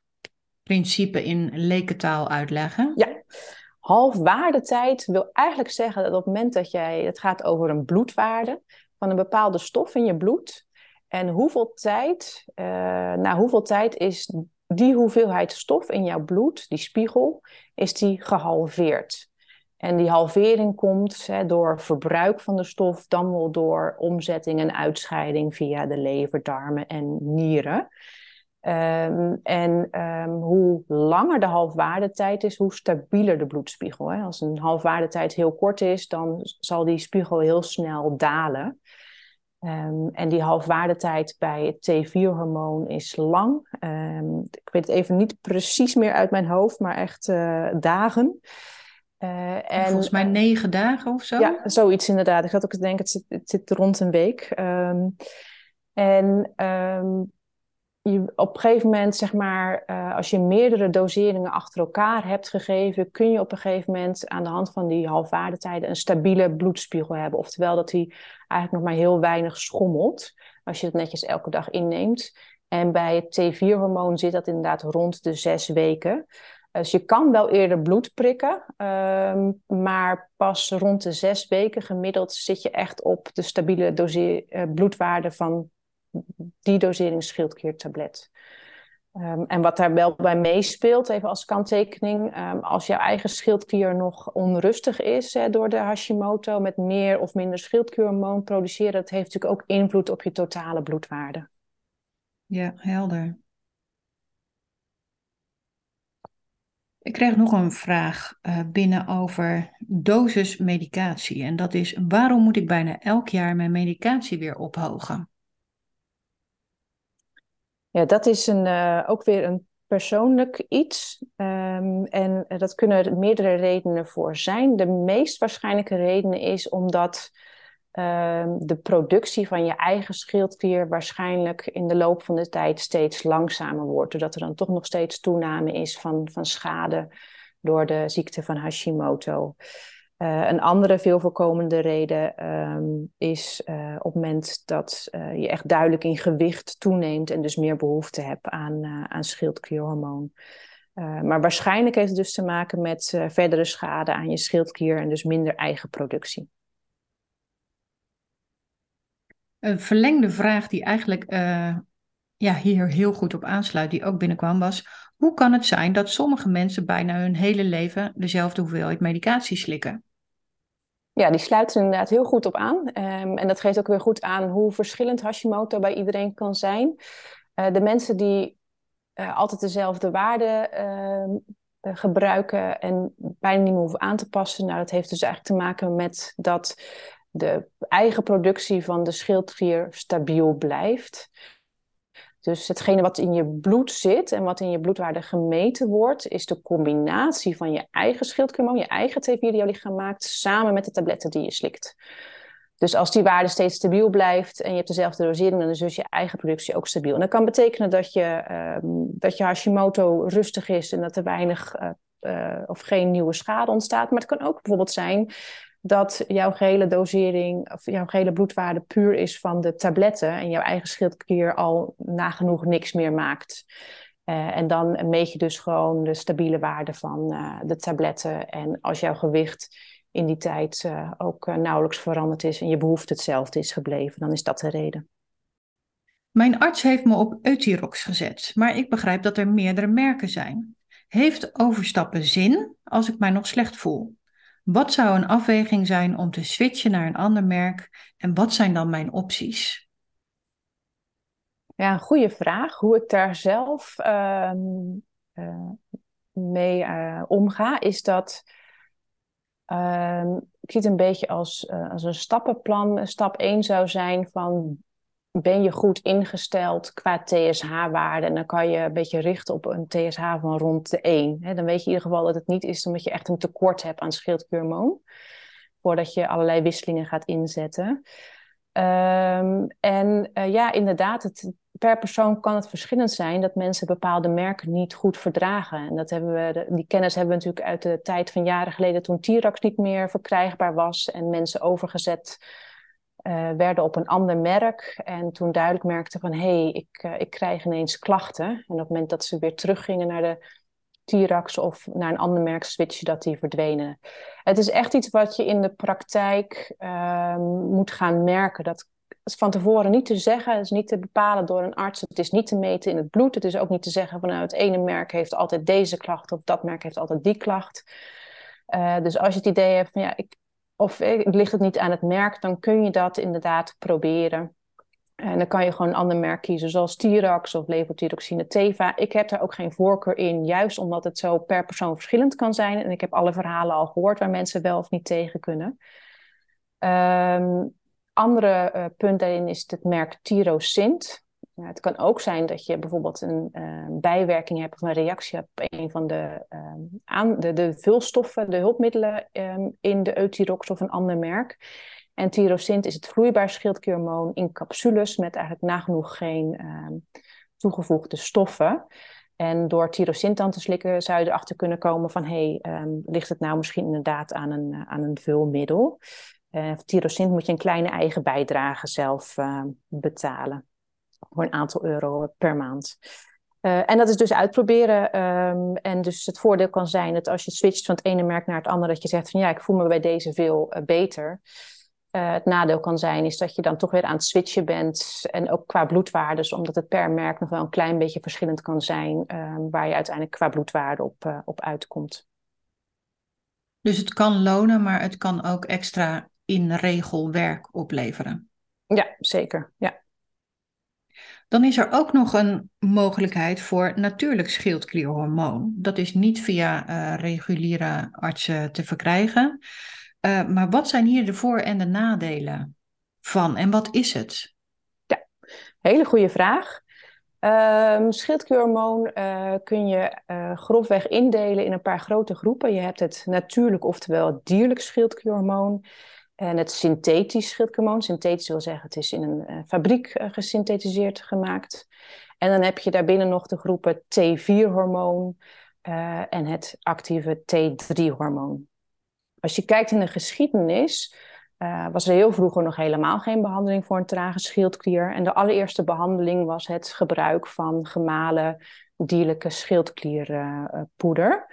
principe in lekentaal uitleggen? Ja, halfwaardetijd wil eigenlijk zeggen dat op het moment dat jij, het gaat over een bloedwaarde van een bepaalde stof in je bloed. En hoeveel tijd, uh, na hoeveel tijd is die hoeveelheid stof in jouw bloed, die spiegel, is die gehalveerd. En die halvering komt hè, door verbruik van de stof, dan wel door omzetting en uitscheiding via de lever, darmen en nieren. Um, en um, hoe langer de halfwaardetijd is, hoe stabieler de bloedspiegel. Hè? Als een halfwaardetijd heel kort is, dan zal die spiegel heel snel dalen. Um, en die halfwaardetijd bij het T4-hormoon is lang. ik weet het even niet precies meer uit mijn hoofd, maar echt uh, dagen. Uh, en, Volgens mij negen dagen of zo? Ja, zoiets inderdaad. Ik had ook denken, het zit, het zit rond een week. en je, op een gegeven moment, zeg maar, uh, als je meerdere doseringen achter elkaar hebt gegeven, kun je op een gegeven moment aan de hand van die halfwaardetijden een stabiele bloedspiegel hebben. Oftewel dat hij eigenlijk nog maar heel weinig schommelt, als je het netjes elke dag inneemt. En bij het T4-hormoon zit dat inderdaad rond de zes weken. Dus je kan wel eerder bloed prikken, um, maar pas rond de zes weken gemiddeld zit je echt op de stabiele doseer, uh, bloedwaarde van die dosering schildkliertablet. Um, en wat daar wel bij meespeelt, even als kanttekening, um, als jouw eigen schildklier nog onrustig is hè, door de Hashimoto, met meer of minder schildklierhormoon produceren, dat heeft natuurlijk ook invloed op je totale bloedwaarde. Ja, helder. Ik kreeg nog een vraag uh, binnen over dosis medicatie. En dat is, waarom moet ik bijna elk jaar mijn medicatie weer ophogen? Ja, dat is een, uh, ook weer een persoonlijk iets. Um, en dat kunnen er meerdere redenen voor zijn. De meest waarschijnlijke reden is omdat um, de productie van je eigen schildklier waarschijnlijk in de loop van de tijd steeds langzamer wordt. Doordat er dan toch nog steeds toename is van, van schade door de ziekte van Hashimoto. Uh, een andere veel voorkomende reden um, is uh, op het moment dat uh, je echt duidelijk in gewicht toeneemt en dus meer behoefte hebt aan, aan schildklierhormoon. maar waarschijnlijk heeft het dus te maken met verdere schade aan je schildklier en dus minder eigen productie. Een verlengde vraag die eigenlijk ja, hier heel goed op aansluit, die ook binnenkwam, was: hoe kan het zijn dat sommige mensen bijna hun hele leven dezelfde hoeveelheid medicatie slikken? Ja, die sluiten er inderdaad heel goed op aan. Um, en dat geeft ook weer goed aan hoe verschillend Hashimoto bij iedereen kan zijn. Uh, de mensen die uh, altijd dezelfde waarden uh, gebruiken en bijna niet meer hoeven aan te passen, nou, dat heeft dus eigenlijk te maken met dat de eigen productie van de schildklier stabiel blijft. Dus hetgene wat in je bloed zit en wat in je bloedwaarde gemeten wordt, is de combinatie van je eigen schildklierhormoon, je eigen T4 die jouw lichaam maakt, samen met de tabletten die je slikt. Dus als die waarde steeds stabiel blijft en je hebt dezelfde dosering, dan is dus je eigen productie ook stabiel. En dat kan betekenen dat je, uh, dat je Hashimoto rustig is en dat er weinig uh, uh, of geen nieuwe schade ontstaat. Maar het kan ook bijvoorbeeld zijn dat jouw gehele dosering of jouw gehele bloedwaarde puur is van de tabletten en jouw eigen schildklier al nagenoeg niks meer maakt. Uh, en dan meet je dus gewoon de stabiele waarde van uh, de tabletten. En als jouw gewicht in die tijd uh, ook nauwelijks veranderd is en je behoefte hetzelfde is gebleven, dan is dat de reden. Mijn arts heeft me op Euthyrox gezet, maar ik begrijp dat er meerdere merken zijn. Heeft overstappen zin als ik mij nog slecht voel? Wat zou een afweging zijn om te switchen naar een ander merk en wat zijn dan mijn opties? Ja, een goede vraag. Hoe ik daar zelf uh, uh, mee uh, omga, is dat ehm, ik zie het een beetje als, eh, als een stappenplan. Stap 1 zou zijn van ben je goed ingesteld qua TSH-waarde. En dan kan je een beetje richten op een TSH van rond de 1. dan weet je in ieder geval dat het niet is omdat je echt een tekort hebt aan schildklierhormoon. Voordat je allerlei wisselingen gaat inzetten. Um, en uh, ja, inderdaad, per persoon kan het verschillend zijn dat mensen bepaalde merken niet goed verdragen. En dat hebben we, die kennis hebben we natuurlijk uit de tijd van jaren geleden toen Tirax niet meer verkrijgbaar was en mensen overgezet uh, werden op een ander merk. En toen duidelijk merkten van hé, hey, ik, uh, ik krijg ineens klachten. En op het moment dat ze weer teruggingen naar de Tirax of naar een ander merk switchen, dat die verdwenen. Het is echt iets wat je in de praktijk uh, moet gaan merken. Dat is van tevoren niet te zeggen, is niet te bepalen door een arts, het is niet te meten in het bloed. Het is ook niet te zeggen van nou, het ene merk heeft altijd deze klacht of dat merk heeft altijd die klacht. Uh, dus als je het idee hebt van ja, ik, of eh, ligt het niet aan het merk, dan kun je dat inderdaad proberen. En dan kan je gewoon een ander merk kiezen, zoals Tirax of levothyroxine Teva. Ik heb daar ook geen voorkeur in, juist omdat het zo per persoon verschillend kan zijn. En ik heb alle verhalen al gehoord waar mensen wel of niet tegen kunnen. Um, andere uh, punt daarin is het merk Tirosint. Het kan ook zijn dat je bijvoorbeeld een uh, bijwerking hebt of een reactie op een van de, uh, aan, de, de vulstoffen, de hulpmiddelen um, in de Euthyrox of een ander merk. En tyrosint is het vloeibaar schildklierhormoon in capsules met eigenlijk nagenoeg geen ehm, toegevoegde stoffen. En door tyrosint dan te slikken zou je erachter kunnen komen van... hé, hey, ligt het nou misschien inderdaad aan een, aan een vulmiddel? Uh, tyrosint moet je een kleine eigen bijdrage zelf betalen. Voor een aantal euro per maand. Uh, en dat is dus uitproberen. Um, en dus het voordeel kan zijn dat als je switcht van het ene merk naar het andere, dat je zegt van ja, ik voel me bij deze veel beter. Uh, het nadeel kan zijn is dat je dan toch weer aan het switchen bent. En ook qua bloedwaardes, omdat het per merk nog wel een klein beetje verschillend kan zijn. Uh, waar je uiteindelijk qua bloedwaarde op, op uitkomt. Dus het kan lonen, maar het kan ook extra in regelwerk opleveren. Ja, zeker. Ja. Dan is er ook nog een mogelijkheid voor natuurlijk schildklierhormoon. Dat is niet via uh, reguliere artsen te verkrijgen. Uh, maar wat zijn hier de voor- en de nadelen van en wat is het? Ja, hele goede vraag. Um, schildklierhormoon uh, kun je grofweg indelen in een paar grote groepen. Je hebt het natuurlijk, oftewel het dierlijk schildklierhormoon. En het synthetisch schildklierhormoon. Synthetisch wil zeggen, het is in een uh, fabriek gesynthetiseerd gemaakt. En dan heb je daarbinnen nog de groepen T4-hormoon en het actieve T3-hormoon. Als je kijkt in de geschiedenis, was er heel vroeger nog helemaal geen behandeling voor een trage schildklier. En de allereerste behandeling was het gebruik van gemalen dierlijke schildklierpoeder.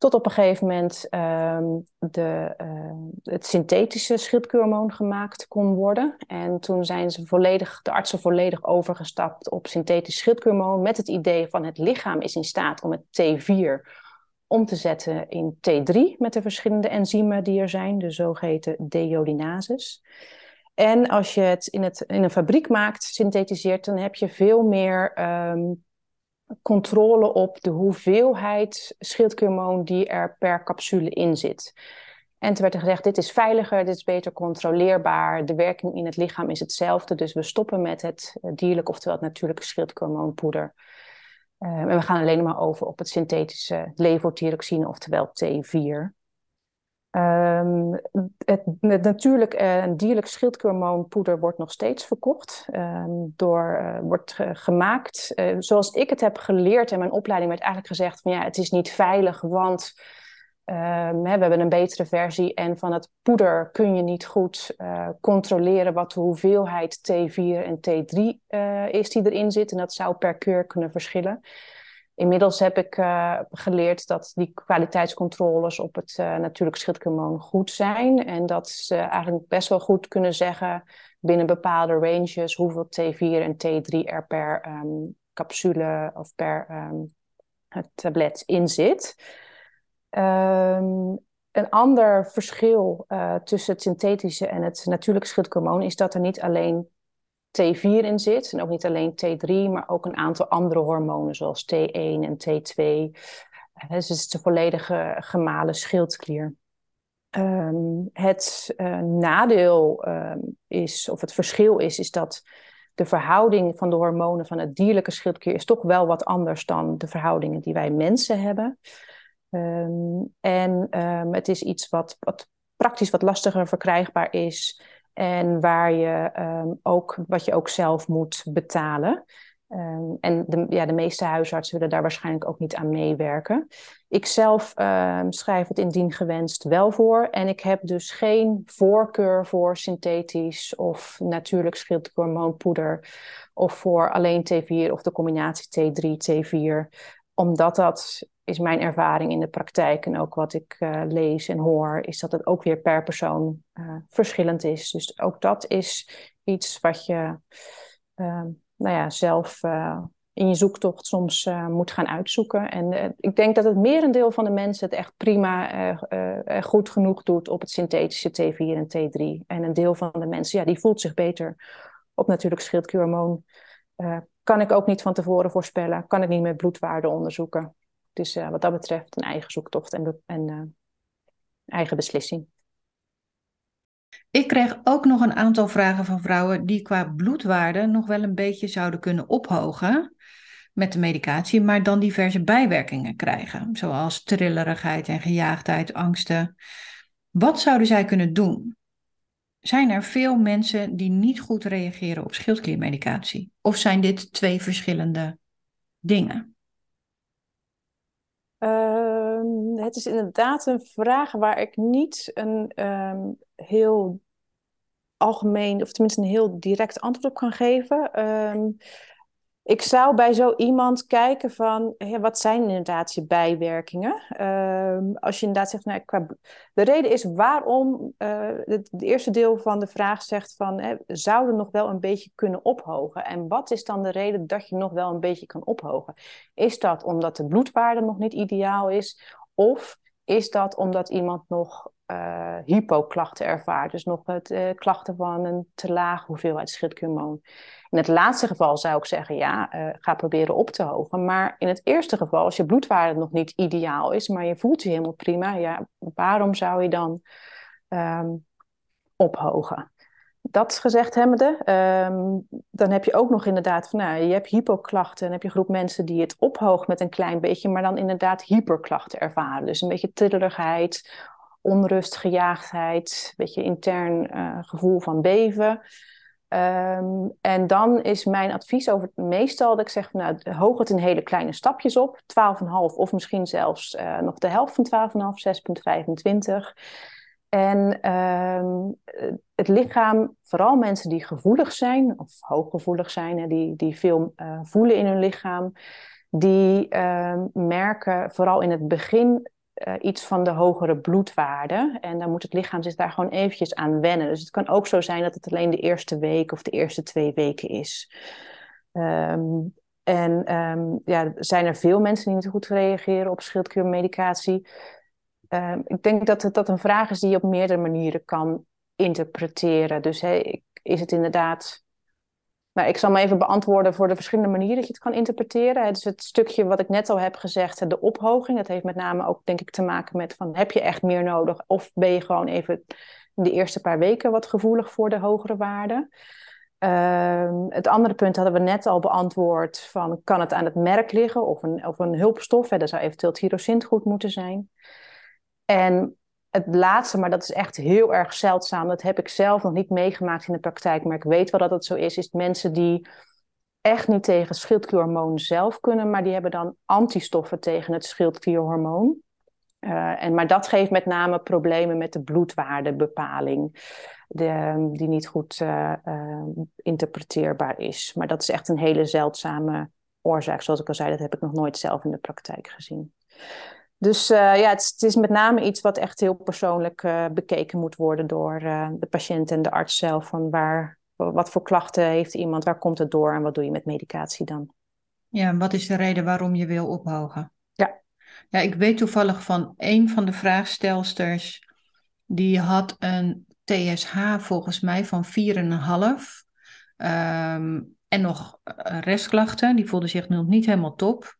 Tot op een gegeven moment um, de, uh, het synthetische schildklierhormoon gemaakt kon worden. En toen zijn ze volledig, de artsen volledig overgestapt op synthetisch schildklierhormoon. Met het idee van het lichaam is in staat om het T4 om te zetten in T3 met de verschillende enzymen die er zijn, de zogeheten deiodinases. En als je het in, het in een fabriek maakt, synthetiseert, dan heb je veel meer um, controle op de hoeveelheid schildklierhormoon die er per capsule in zit. En toen werd er gezegd, dit is veiliger, dit is beter controleerbaar, de werking in het lichaam is hetzelfde, dus we stoppen met het dierlijk, oftewel het natuurlijke schildklierhormoonpoeder. Uh, en we gaan alleen maar over op het synthetische levothyroxine, oftewel T4. Um, het, natuurlijk uh, dierlijk schildklierhormoonpoeder wordt nog steeds verkocht. Um, door, uh, wordt gemaakt. zoals ik het heb geleerd in mijn opleiding werd eigenlijk gezegd van ja, het is niet veilig, want hè, we hebben een betere versie en van het poeder kun je niet goed controleren wat de hoeveelheid T4 en T3 uh, is die erin zit. En dat zou per keur kunnen verschillen. Inmiddels heb ik uh, geleerd dat die kwaliteitscontroles op het uh, natuurlijk schildhormoon goed zijn. En dat ze eigenlijk best wel goed kunnen zeggen binnen bepaalde ranges hoeveel T4 en T3 er per um, capsule of per um, tablet in zit. Um, een ander verschil uh, tussen het synthetische en het natuurlijke schildhormoon is dat er niet alleen T4 in zit en ook niet alleen T3, maar ook een aantal andere hormonen zoals T1 en T2. Dus het is de volledige gemalen schildklier. Um, het uh, nadeel um, is, of het verschil is, is dat de verhouding van de hormonen van het dierlijke schildklier is toch wel wat anders dan de verhoudingen die wij mensen hebben. Um, en het is iets wat, wat praktisch wat lastiger verkrijgbaar is en waar je ook, wat je ook zelf moet betalen. Um, en de, ja, de meeste huisartsen willen daar waarschijnlijk ook niet aan meewerken. Ik zelf um, schrijf het indien gewenst wel voor. En ik heb dus geen voorkeur voor synthetisch of natuurlijk schildhormoonpoeder. Of voor alleen T4 of de combinatie T3, T4. Omdat dat is mijn ervaring in de praktijk en ook wat ik uh, lees en hoor, is dat het ook weer per persoon uh, verschillend is. Dus ook dat is iets wat je uh, nou ja, zelf uh, in je zoektocht soms moet gaan uitzoeken. En ik denk dat het merendeel van de mensen het echt prima goed genoeg doet op het synthetische T4 en T3. En een deel van de mensen, ja, die voelt zich beter op natuurlijk schildklierhormoon. kan ik ook niet van tevoren voorspellen. Kan ik niet met bloedwaarden onderzoeken. Dus wat dat betreft een eigen zoektocht en, en eigen beslissing. Ik kreeg ook nog een aantal vragen van vrouwen die qua bloedwaarde nog wel een beetje zouden kunnen ophogen met de medicatie, maar dan diverse bijwerkingen krijgen, zoals trillerigheid en gejaagdheid, angsten. Wat zouden zij kunnen doen? Zijn er veel mensen die niet goed reageren op schildkliermedicatie? Of zijn dit twee verschillende dingen? Um, het is inderdaad een vraag waar ik niet een um, heel algemeen, of tenminste een heel direct antwoord op kan geven. Um, ik zou bij zo iemand kijken van, wat zijn inderdaad je bijwerkingen? Um, als je inderdaad zegt, nou, de reden is waarom, het, het, eerste deel van de vraag zegt van, hè, zouden nog wel een beetje kunnen ophogen? En wat is dan de reden dat je nog wel een beetje kan ophogen? Is dat omdat de bloedwaarde nog niet ideaal is? Of is dat omdat iemand nog uh, hypoklachten ervaart. Dus nog het uh, klachten van een te laag hoeveelheid schildhormoon. In het laatste geval zou ik zeggen, ja, uh, ga proberen op te hogen. Maar in het eerste geval, als je bloedwaarde nog niet ideaal is, maar je voelt je helemaal prima, ja, waarom zou je dan um, ophogen? Dat gezegd hebbende, um, dan heb je ook nog inderdaad van, nou, je hebt hypoklachten en heb je een groep mensen die het ophoogt met een klein beetje, maar dan inderdaad hyperklachten ervaren. Dus een beetje trillerigheid, onrust, gejaagdheid, een beetje intern uh, gevoel van beven. Um, en dan is mijn advies over meestal dat ik zeg, nou, hoog het in hele kleine stapjes op, 12,5 of misschien zelfs uh, nog de helft van 12,5, 6,25. En um, het lichaam, vooral mensen die gevoelig zijn, of hooggevoelig zijn, hè, die, die veel uh, voelen in hun lichaam, die uh, merken vooral in het begin uh, iets van de hogere bloedwaarde. En dan moet het lichaam zich daar gewoon eventjes aan wennen. Dus het kan ook zo zijn dat het alleen de eerste week of de eerste twee weken is. Um, en um, ja, zijn er veel mensen die niet goed reageren op schildkliermedicatie? Um, ik denk dat het dat een vraag is die je op meerdere manieren kan interpreteren. Dus is het inderdaad nou, ik zal me even beantwoorden voor de verschillende manieren dat je het kan interpreteren. Het is het stukje wat ik net al heb gezegd, de ophoging. Dat heeft met name ook, denk ik, te maken met van heb je echt meer nodig? Of ben je gewoon even de eerste paar weken wat gevoelig voor de hogere waarden? Uh, het andere punt hadden we net al beantwoord van kan het aan het merk liggen of een, of een hulpstof. Hè? Dat zou eventueel tyrosint goed moeten zijn. En het laatste, maar dat is echt heel erg zeldzaam. Dat heb ik zelf nog niet meegemaakt in de praktijk, maar ik weet wel dat het zo is. Is mensen die echt niet tegen schildklierhormoon zelf kunnen, maar die hebben dan antistoffen tegen het schildklierhormoon. Uh, en, maar dat geeft met name problemen met de bloedwaardebepaling, de, die niet goed uh, interpreteerbaar is. Maar dat is echt een hele zeldzame oorzaak. Zoals ik al zei, dat heb ik nog nooit zelf in de praktijk gezien. Dus uh, ja, het is, het is, met name iets wat echt heel persoonlijk uh, bekeken moet worden door uh, de patiënt en de arts zelf. Van waar, wat voor klachten heeft iemand, waar komt het door en wat doe je met medicatie dan? Ja, en wat is de reden waarom je wil ophogen? Ja. Ja, ik weet toevallig van een van de vraagstelsters, die had een TSH volgens mij van 4,5. Um, en nog restklachten, die voelde zich nog niet helemaal top.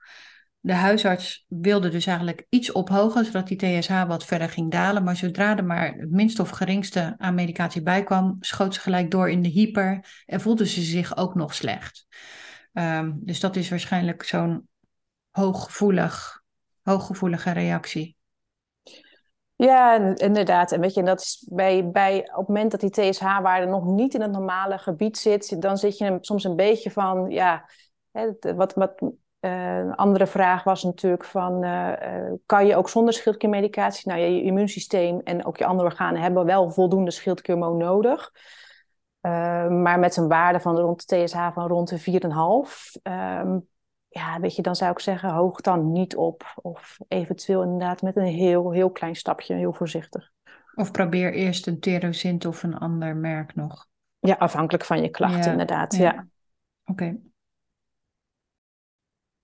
De huisarts wilde dus eigenlijk iets ophogen, zodat die TSH wat verder ging dalen. Maar zodra er maar het minste of geringste aan medicatie bij kwam, schoot ze gelijk door in de hyper en voelde ze zich ook nog slecht. Um, dus dat is waarschijnlijk zo'n hooggevoelig, hooggevoelige reactie. Ja, inderdaad. En weet je, dat is bij, bij op het moment dat die TSH-waarde nog niet in het normale gebied zit, dan zit je soms een beetje van, ja, wat, wat uh, een andere vraag was natuurlijk van, uh, kan je ook zonder schildkliermedicatie? Nou, je, je immuunsysteem en ook je andere organen hebben wel voldoende schildklierhormoon nodig. Uh, maar met een waarde van rond de TSH van rond de 4,5. Ehm, ja, weet je, dan zou ik zeggen, hoog dan niet op. Of eventueel inderdaad met een heel, heel klein stapje, heel voorzichtig. Of probeer eerst een Terosint of een ander merk nog. Ja, afhankelijk van je klachten, inderdaad. Ja. ja. Oké.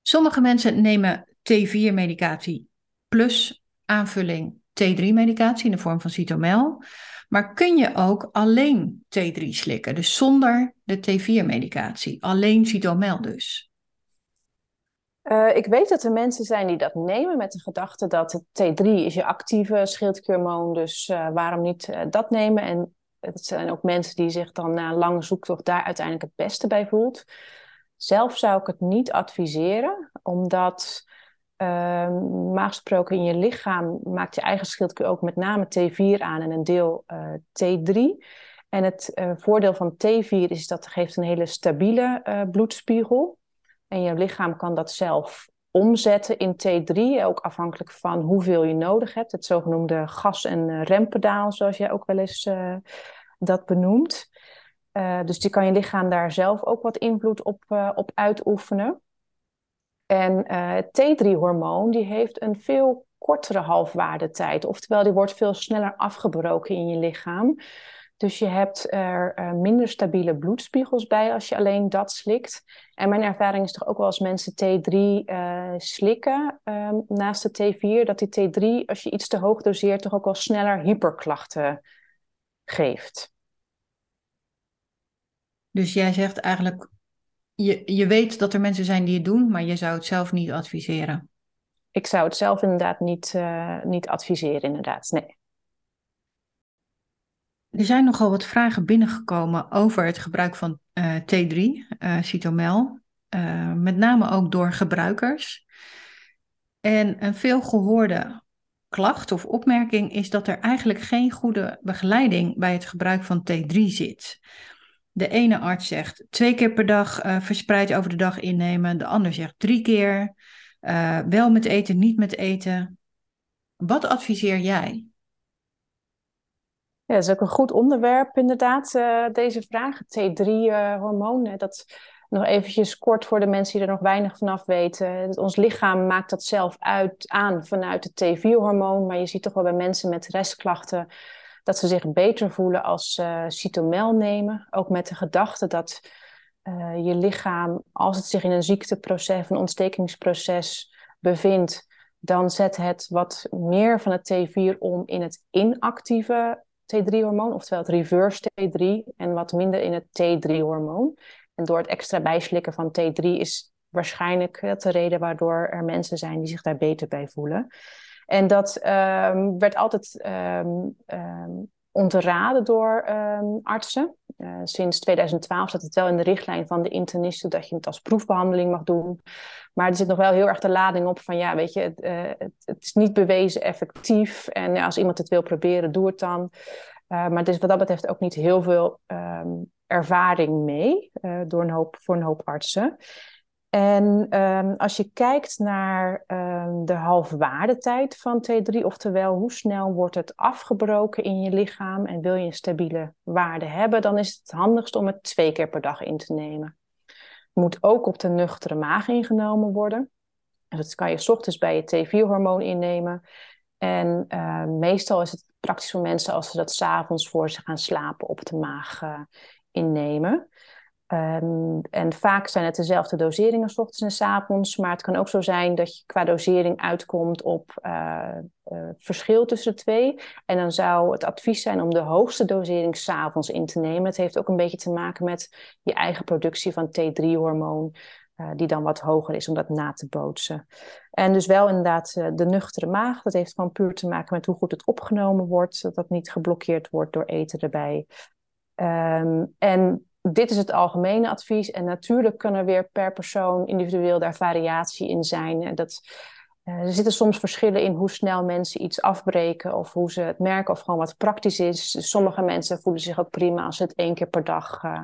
Sommige mensen nemen T4-medicatie plus aanvulling T3-medicatie in de vorm van cytomel. Maar kun je ook alleen T3 slikken, dus zonder de T4-medicatie, alleen cytomel dus? Uh, ik weet dat er mensen zijn die dat nemen met de gedachte dat het T3 is je actieve schildklierhormoon, dus uh, waarom niet uh, dat nemen? En het zijn ook mensen die zich dan na lange zoektocht daar uiteindelijk het beste bij voelt. Zelf zou ik het niet adviseren, omdat uh, in je lichaam maakt je eigen schildklier ook met name T4 aan en een deel uh, T3. En het uh, voordeel van T4 is dat het geeft een hele stabiele uh, bloedspiegel. En je lichaam kan dat zelf omzetten in T3, ook afhankelijk van hoeveel je nodig hebt. Het zogenoemde gas- en rempedaal, zoals jij ook wel eens dat benoemt. Uh, dus die kan je lichaam daar zelf ook wat invloed op, uh, op uitoefenen. En uh, T3-hormoon die heeft een veel kortere halfwaardetijd. Oftewel, die wordt veel sneller afgebroken in je lichaam. Dus je hebt er minder stabiele bloedspiegels bij als je alleen dat slikt. En mijn ervaring is toch ook wel als mensen T3 slikken ehm, naast de T4, dat die T3, als je iets te hoog doseert, toch ook wel sneller hyperklachten geeft. Dus jij zegt eigenlijk, je, je weet dat er mensen zijn die het doen, maar je zou het zelf niet adviseren. Ik zou het zelf inderdaad niet, uh, niet adviseren, inderdaad. Nee. Er zijn nogal wat vragen binnengekomen over het gebruik van uh, T3, uh, Cytomel. met name ook door gebruikers. En een veel gehoorde klacht of opmerking is dat er eigenlijk geen goede begeleiding bij het gebruik van T3 zit. De ene arts zegt twee keer per dag uh, verspreid over de dag innemen. De ander zegt drie keer. Uh, wel met eten, niet met eten. Wat adviseer jij? Ja, dat is ook een goed onderwerp inderdaad, uh, deze vraag. T3-hormoon, dat nog eventjes kort voor de mensen die er nog weinig vanaf weten. Ons lichaam maakt dat zelf uit, aan vanuit het T4-hormoon. Maar je ziet toch wel bij mensen met restklachten dat ze zich beter voelen als ze uh, cytomel nemen. Ook met de gedachte dat uh, je lichaam, als het zich in een ziekteproces, een ontstekingsproces bevindt, dan zet het wat meer van het T4 om in het inactieve T3-hormoon, oftewel het reverse T3, en wat minder in het T3-hormoon. En door het extra bijslikken van T3 is waarschijnlijk de reden waardoor er mensen zijn die zich daar beter bij voelen. En dat um, werd altijd um, ontraden door artsen. Uh, sinds 2012 staat het wel in de richtlijn van de internisten dat je het als proefbehandeling mag doen. Maar er zit nog wel heel erg de lading op van ja, weet je, het, uh, het, is niet bewezen effectief. En ja, als iemand het wil proberen, doe het dan. Maar er is wat dat betreft ook niet heel veel ervaring mee door een hoop, voor een hoop artsen. En um, als je kijkt naar um, de halfwaardetijd van T3, oftewel hoe snel wordt het afgebroken in je lichaam en wil je een stabiele waarde hebben, dan is het handigst om het twee keer per dag in te nemen. moet ook op de nuchtere maag ingenomen worden. Dus dat kan je ochtends bij je T4-hormoon innemen. En uh, meestal is het praktisch voor mensen als ze dat s'avonds voor ze gaan slapen op de maag uh, innemen. Um, en vaak zijn het dezelfde doseringen, s ochtends en s avonds. Maar het kan ook zo zijn dat je qua dosering uitkomt op uh, uh, verschil tussen de twee. En dan zou het advies zijn om de hoogste dosering s'avonds in te nemen. Het heeft ook een beetje te maken met je eigen productie van T3-hormoon. Uh, die dan wat hoger is om dat na te bootsen. En dus wel inderdaad de nuchtere maag. Dat heeft gewoon puur te maken met hoe goed het opgenomen wordt. Dat dat niet geblokkeerd wordt door eten erbij. Um, en dit is het algemene advies. En natuurlijk kan er weer per persoon individueel daar variatie in zijn. Dat, uh, er zitten soms verschillen in hoe snel mensen iets afbreken of hoe ze het merken of gewoon wat praktisch is. Sommige mensen voelen zich ook prima als ze het één keer per dag uh,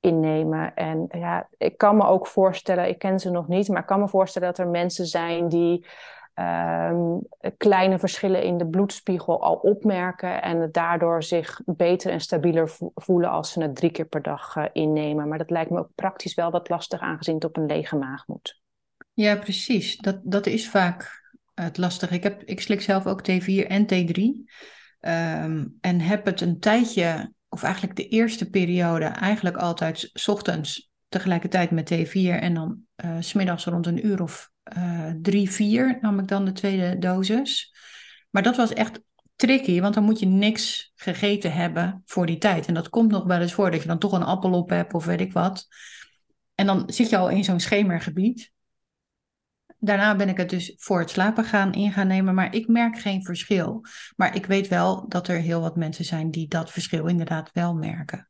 innemen. En ja, ik kan me ook voorstellen, ik ken ze nog niet, maar ik kan me voorstellen dat er mensen zijn die um, kleine verschillen in de bloedspiegel al opmerken en het daardoor zich beter en stabieler voelen als ze het drie keer per dag uh, innemen. Maar dat lijkt me ook praktisch wel wat lastig aangezien het op een lege maag moet. Ja, precies. Dat, dat is vaak het lastige. Ik, heb, ik slik zelf ook T4 en T3 um, en heb het een tijdje, of eigenlijk de eerste periode, eigenlijk altijd s ochtends tegelijkertijd met T4 en dan uh, smiddags rond een uur of uh, drie, vier nam ik dan de tweede dosis. Maar dat was echt tricky, want dan moet je niks gegeten hebben voor die tijd. En dat komt nog wel eens voor dat je dan toch een appel op hebt of weet ik wat. En dan zit je al in zo'n schemergebied. Daarna ben ik het dus voor het slapen gaan in gaan nemen, maar ik merk geen verschil. Maar ik weet wel dat er heel wat mensen zijn die dat verschil inderdaad wel merken.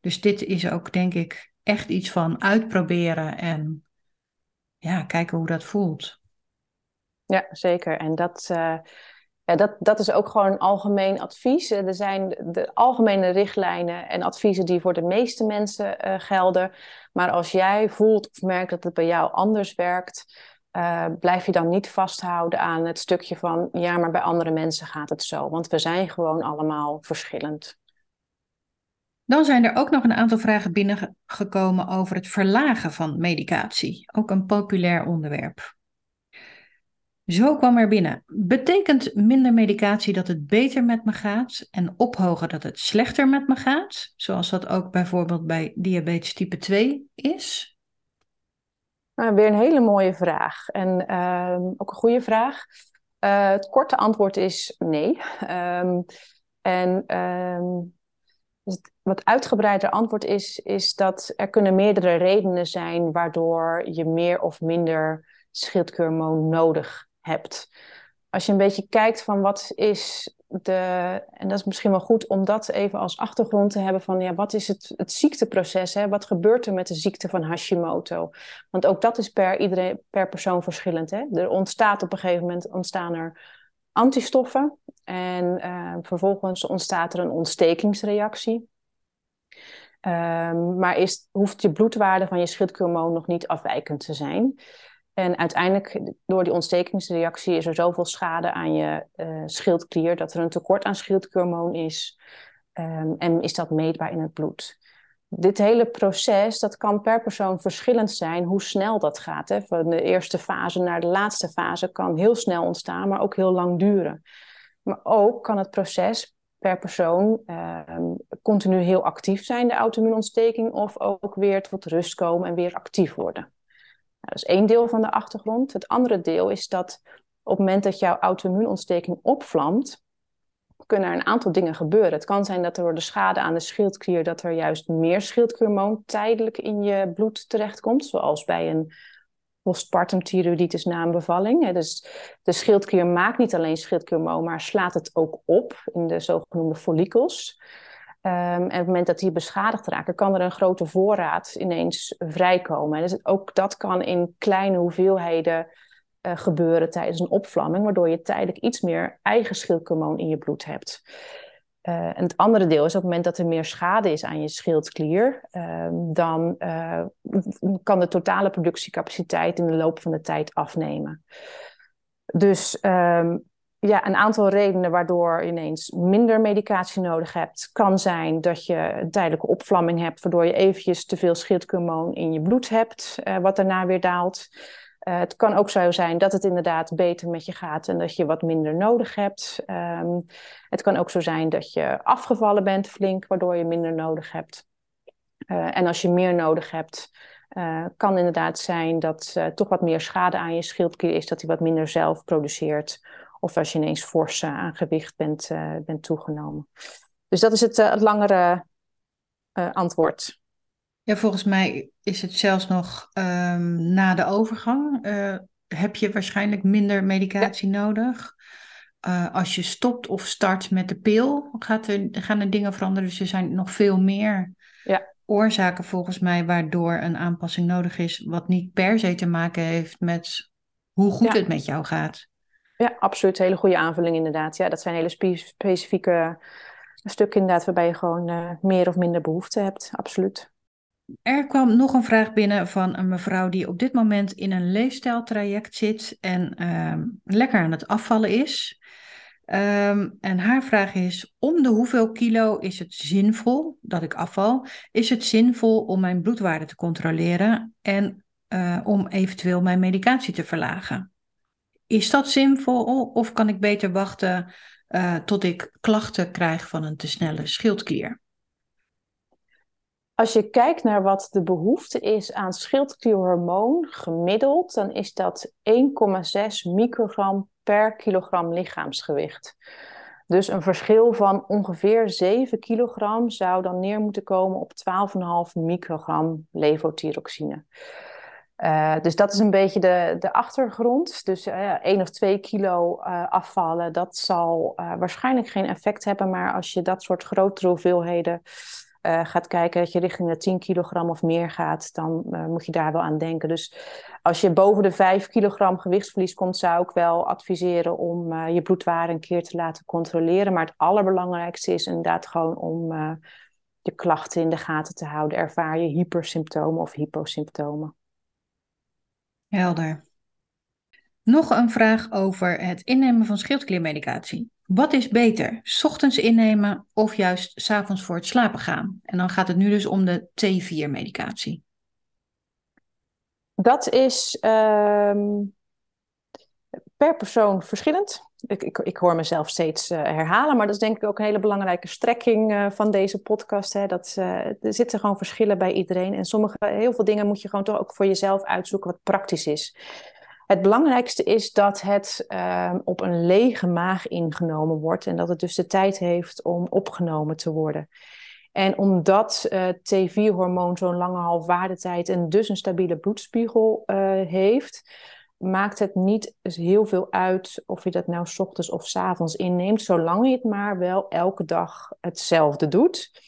Dus dit is ook, denk ik, echt iets van uitproberen en ja, kijken hoe dat voelt. Ja, zeker. En dat, uh, ja, dat, dat is ook gewoon een algemeen advies. Er zijn de algemene richtlijnen en adviezen die voor de meeste mensen uh, gelden. Maar als jij voelt of merkt dat het bij jou anders werkt, blijf je dan niet vasthouden aan het stukje van ja, maar bij andere mensen gaat het zo. Want we zijn gewoon allemaal verschillend. Dan zijn er ook nog een aantal vragen binnengekomen over het verlagen van medicatie. Ook een populair onderwerp. Zo kwam er binnen. Betekent minder medicatie dat het beter met me gaat en ophogen dat het slechter met me gaat? Zoals dat ook bijvoorbeeld bij diabetes type 2 is? Nou, weer een hele mooie vraag en uh, ook een goede vraag. Uh, het korte antwoord is nee. Um, en ehm, dus het wat uitgebreider antwoord is, is dat er kunnen meerdere redenen zijn waardoor je meer of minder schildklierhormoon nodig hebt. Als je een beetje kijkt van wat is de, en dat is misschien wel goed om dat even als achtergrond te hebben van ja, wat is het, het ziekteproces? Hè? Wat gebeurt er met de ziekte van Hashimoto? Want ook dat is per, iedereen, per persoon verschillend. Hè? Er ontstaat op een gegeven moment ontstaan er antistoffen en uh, vervolgens ontstaat er een ontstekingsreactie. Um, maar is, hoeft je bloedwaarde van je schildklierhormoon nog niet afwijkend te zijn. En uiteindelijk, door die ontstekingsreactie, is er zoveel schade aan je uh, schildklier dat er een tekort aan schildklierhormoon is. Um, en is dat meetbaar in het bloed. Dit hele proces, dat kan per persoon verschillend zijn hoe snel dat gaat. Hè. Van de eerste fase naar de laatste fase kan heel snel ontstaan, maar ook heel lang duren. Maar ook kan het proces per persoon uh, continu heel actief zijn, de auto-immuunontsteking, of ook weer tot rust komen en weer actief worden. Nou, dat is één deel van de achtergrond. Het andere deel is dat op het moment dat jouw auto-immuunontsteking opvlamt, kunnen er een aantal dingen gebeuren. Het kan zijn dat er door de schade aan de schildklier, dat er juist meer schildklierhormoon tijdelijk in je bloed terechtkomt, zoals bij een postpartum thyroiditis na een bevalling. Dus de schildklier maakt niet alleen schildklierhormoon, maar slaat het ook op in de zogenoemde follicels. Um, en op het moment dat die beschadigd raken, kan er een grote voorraad ineens vrijkomen. Dus ook dat kan in kleine hoeveelheden uh, gebeuren tijdens een opvlamming, waardoor je tijdelijk iets meer eigen schildklierhormoon in je bloed hebt. Uh, en het andere deel is op het moment dat er meer schade is aan je schildklier, uh, dan uh, kan de totale productiecapaciteit in de loop van de tijd afnemen. Dus um, ja, een aantal redenen waardoor je ineens minder medicatie nodig hebt. Kan zijn dat je een tijdelijke opvlamming hebt, waardoor je eventjes te veel schildhormoon in je bloed hebt, wat daarna weer daalt. Uh, het kan ook zo zijn dat het inderdaad beter met je gaat en dat je wat minder nodig hebt. Um, het kan ook zo zijn dat je afgevallen bent flink, waardoor je minder nodig hebt. Uh, en als je meer nodig hebt, uh, kan inderdaad zijn dat toch wat meer schade aan je schildklier is, dat hij wat minder zelf produceert. Of als je ineens fors aan gewicht bent, bent toegenomen. Dus dat is het, het langere antwoord. Ja, volgens mij is het zelfs nog um, na de overgang. heb je waarschijnlijk minder medicatie ja. nodig. als je stopt of start met de pil, gaat er, gaan er dingen veranderen. Dus er zijn nog veel meer ja oorzaken volgens mij waardoor een aanpassing nodig is, wat niet per se te maken heeft met hoe goed ja. het met jou gaat. Ja, absoluut. Hele goede aanvulling inderdaad. Ja, dat zijn hele spe specifieke stukken inderdaad waarbij je gewoon uh, meer of minder behoefte hebt. Absoluut. Er kwam nog een vraag binnen van een mevrouw die op dit moment in een leefstijltraject zit en uh, lekker aan het afvallen is. Um, en haar vraag is: om de hoeveel kilo is het zinvol dat ik afval? Is het zinvol om mijn bloedwaarde te controleren en uh, om eventueel mijn medicatie te verlagen? Is dat zinvol of kan ik beter wachten uh, tot ik klachten krijg van een te snelle schildklier? Als je kijkt naar wat de behoefte is aan schildklierhormoon gemiddeld, dan is dat 1,6 microgram per kilogram lichaamsgewicht. Dus een verschil van ongeveer 7 kilogram zou dan neer moeten komen op 12,5 microgram levothyroxine. Uh, dus dat is een beetje de, de achtergrond. Dus uh, eh, 1 of 2 kilo uh, afvallen, dat zal waarschijnlijk geen effect hebben. Maar als je dat soort grotere hoeveelheden uh, gaat kijken dat je richting de 10 kilogram of meer gaat, dan uh, moet je daar wel aan denken. Dus als je boven de 5 kilogram gewichtsverlies komt, zou ik wel adviseren om uh, je bloedwaarde een keer te laten controleren. Maar het allerbelangrijkste is inderdaad gewoon om je klachten in de gaten te houden. Ervaar je hypersymptomen of hyposymptomen? Helder. Nog een vraag over het innemen van schildkliermedicatie. Wat is beter, ochtends innemen of juist s avonds voor het slapen gaan? En dan gaat het nu dus om de T4-medicatie. Dat is um, per persoon verschillend. Ik, ik, ik hoor mezelf steeds uh, herhalen, maar dat is denk ik ook een hele belangrijke strekking uh, van deze podcast. Hè. Dat, uh, er zitten gewoon verschillen bij iedereen. En sommige, heel veel dingen moet je gewoon toch ook voor jezelf uitzoeken wat praktisch is. Het belangrijkste is dat het uh, op een lege maag ingenomen wordt en dat het dus de tijd heeft om opgenomen te worden. En omdat uh, T4-hormoon zo'n lange halfwaardetijd en dus een stabiele bloedspiegel uh, heeft, maakt het niet heel veel uit of je dat nou s ochtends of s avonds inneemt, zolang je het maar wel elke dag hetzelfde doet.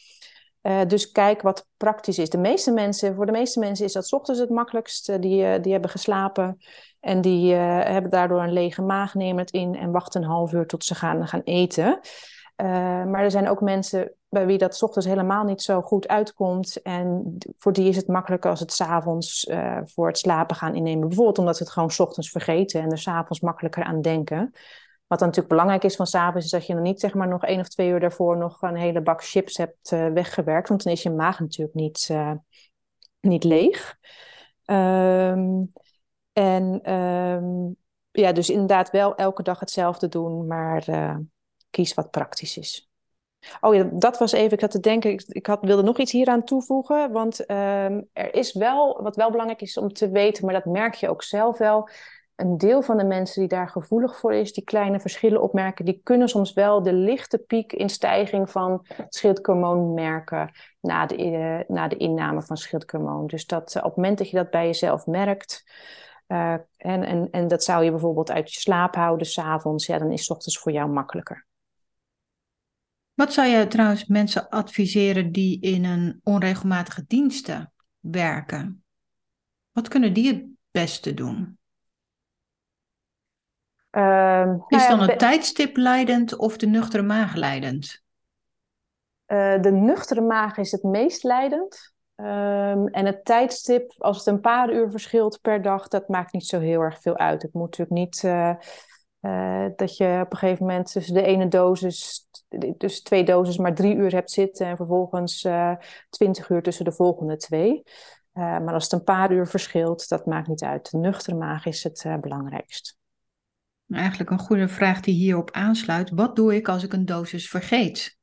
Uh, dus kijk wat praktisch is. De meeste mensen, voor de meeste mensen is dat s ochtends het makkelijkst. die, die hebben geslapen en die uh, hebben daardoor een lege maag, nemen het in en wachten een half uur tot ze gaan, gaan eten. Uh, maar er zijn ook mensen bij wie dat ochtends helemaal niet zo goed uitkomt. En voor die is het makkelijker als het s'avonds uh, voor het slapen gaan innemen. Bijvoorbeeld omdat ze het gewoon ochtends vergeten en er s'avonds makkelijker aan denken. Wat dan natuurlijk belangrijk is van s'avonds, is dat je dan niet zeg maar nog één of twee uur daarvoor nog een hele bak chips hebt weggewerkt. Want dan is je maag natuurlijk niet, niet leeg. Um, en um, ja, dus inderdaad wel elke dag hetzelfde doen, maar uh, kies wat praktisch is. Oh ja, dat was even, ik had te denken, ik, had, wilde nog iets hieraan toevoegen. Want um, er is wel, wat wel belangrijk is om te weten, maar dat merk je ook zelf wel. Een deel van de mensen die daar gevoelig voor is, die kleine verschillen opmerken, die kunnen soms wel de lichte piek in stijging van schildhormoon merken na de, uh, na de inname van schildhormoon. Dus dat uh, op het moment dat je dat bij jezelf merkt, uh, en, en, en dat zou je bijvoorbeeld uit je slaap houden s'avonds. Ja, dan is het ochtends voor jou makkelijker. Wat zou je trouwens mensen adviseren die in een onregelmatige diensten werken? Wat kunnen die het beste doen? Uh, is dan nou het tijdstip leidend of de nuchtere maag leidend? Uh, de nuchtere maag is het meest leidend. Um, en het tijdstip, als het een paar uur verschilt per dag, dat maakt niet zo heel erg veel uit. Het moet natuurlijk niet uh, Uh, dat je op een gegeven moment tussen de ene dosis, dus twee doses, maar drie uur hebt zitten en vervolgens uh, twintig uur tussen de volgende twee. Maar als het een paar uur verschilt, dat maakt niet uit. De nuchtere maag is het belangrijkst. Eigenlijk een goede vraag die hierop aansluit. Wat doe ik als ik een dosis vergeet?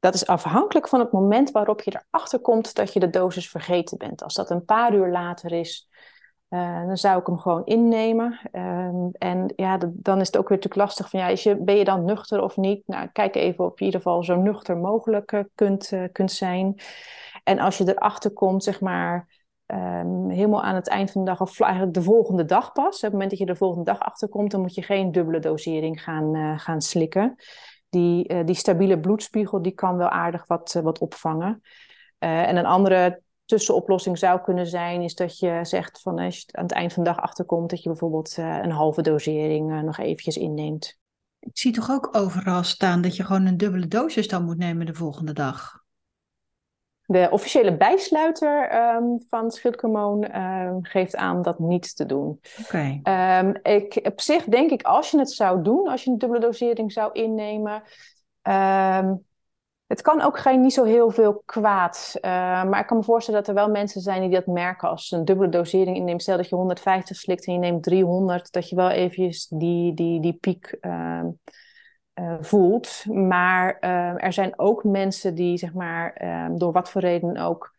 Dat is afhankelijk van het moment waarop je erachter komt dat je de dosis vergeten bent. Als dat een paar uur later is, uh, dan zou ik hem gewoon innemen. Uh, en ja, dan is het ook weer natuurlijk lastig van ja, is je, ben je dan nuchter of niet? Nou, kijk even of je in ieder geval zo nuchter mogelijk uh, kunt, kunt zijn. En als je erachter komt, zeg maar, um, helemaal aan het eind van de dag, of eigenlijk de volgende dag pas, op het moment dat je de volgende dag achterkomt, dan moet je geen dubbele dosering gaan, gaan slikken. Die, die stabiele bloedspiegel, die kan wel aardig wat, wat opvangen. en een andere tussenoplossing zou kunnen zijn, is dat je zegt van als je aan het eind van de dag achterkomt, dat je bijvoorbeeld een halve dosering nog eventjes inneemt. Ik zie toch ook overal staan dat je gewoon een dubbele dosis dan moet nemen de volgende dag. De officiële bijsluiter um, van schildhormoon um, geeft aan dat niet te doen. Oké. Okay. Um, ik, op zich denk ik, als je het zou doen, als je een dubbele dosering zou innemen, het kan ook geen niet zo heel veel kwaad. Uh, maar ik kan me voorstellen dat er wel mensen zijn die dat merken als ze een dubbele dosering inneemt. Stel dat je 150 slikt en je neemt 300, dat je wel eventjes die, die, die piek uh, voelt. Maar er zijn ook mensen die, zeg maar, ehm, door wat voor reden ook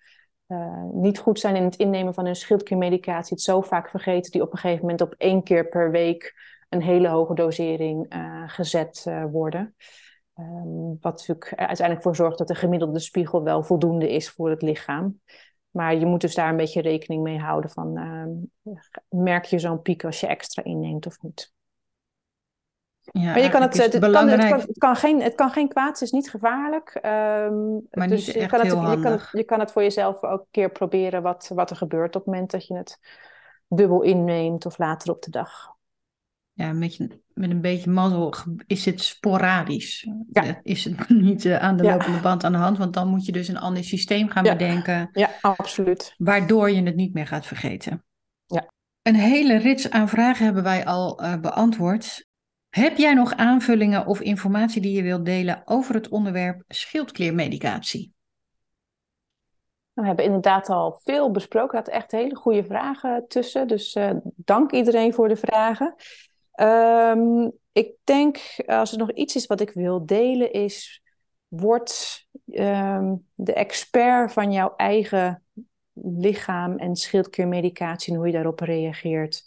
niet goed zijn in het innemen van hun schildkliermedicatie, het zo vaak vergeten, die op een gegeven moment op één keer per week een hele hoge dosering gezet worden. Um, wat natuurlijk uiteindelijk voor zorgt dat de gemiddelde spiegel wel voldoende is voor het lichaam. Maar je moet dus daar een beetje rekening mee houden van uh, merk je zo'n piek als je extra inneemt of niet. Ja, maar je kan het, het, kan, het, kan, het, kan, geen, het kan geen kwaad, het is niet gevaarlijk. Um, maar dus niet je, kan het, je, kan je kan het voor jezelf ook een keer proberen wat, wat er gebeurt op het moment dat je het dubbel inneemt of later op de dag ja, met, je, met een beetje mazzel is het sporadisch. Ja. Is het niet uh, aan de lopende band aan de hand, want dan moet je dus een ander systeem gaan ja. bedenken. Ja, absoluut. Waardoor je het niet meer gaat vergeten. Ja. Een hele rits aan vragen hebben wij al uh, beantwoord. Heb jij nog aanvullingen of informatie die je wilt delen over het onderwerp schildkliermedicatie? We hebben inderdaad al veel besproken. Er echt hele goede vragen tussen. Dus uh, dank iedereen voor de vragen. Um, ik denk, als er nog iets is wat ik wil delen, is: word um, de expert van jouw eigen lichaam en schildkliermedicatie en hoe je daarop reageert.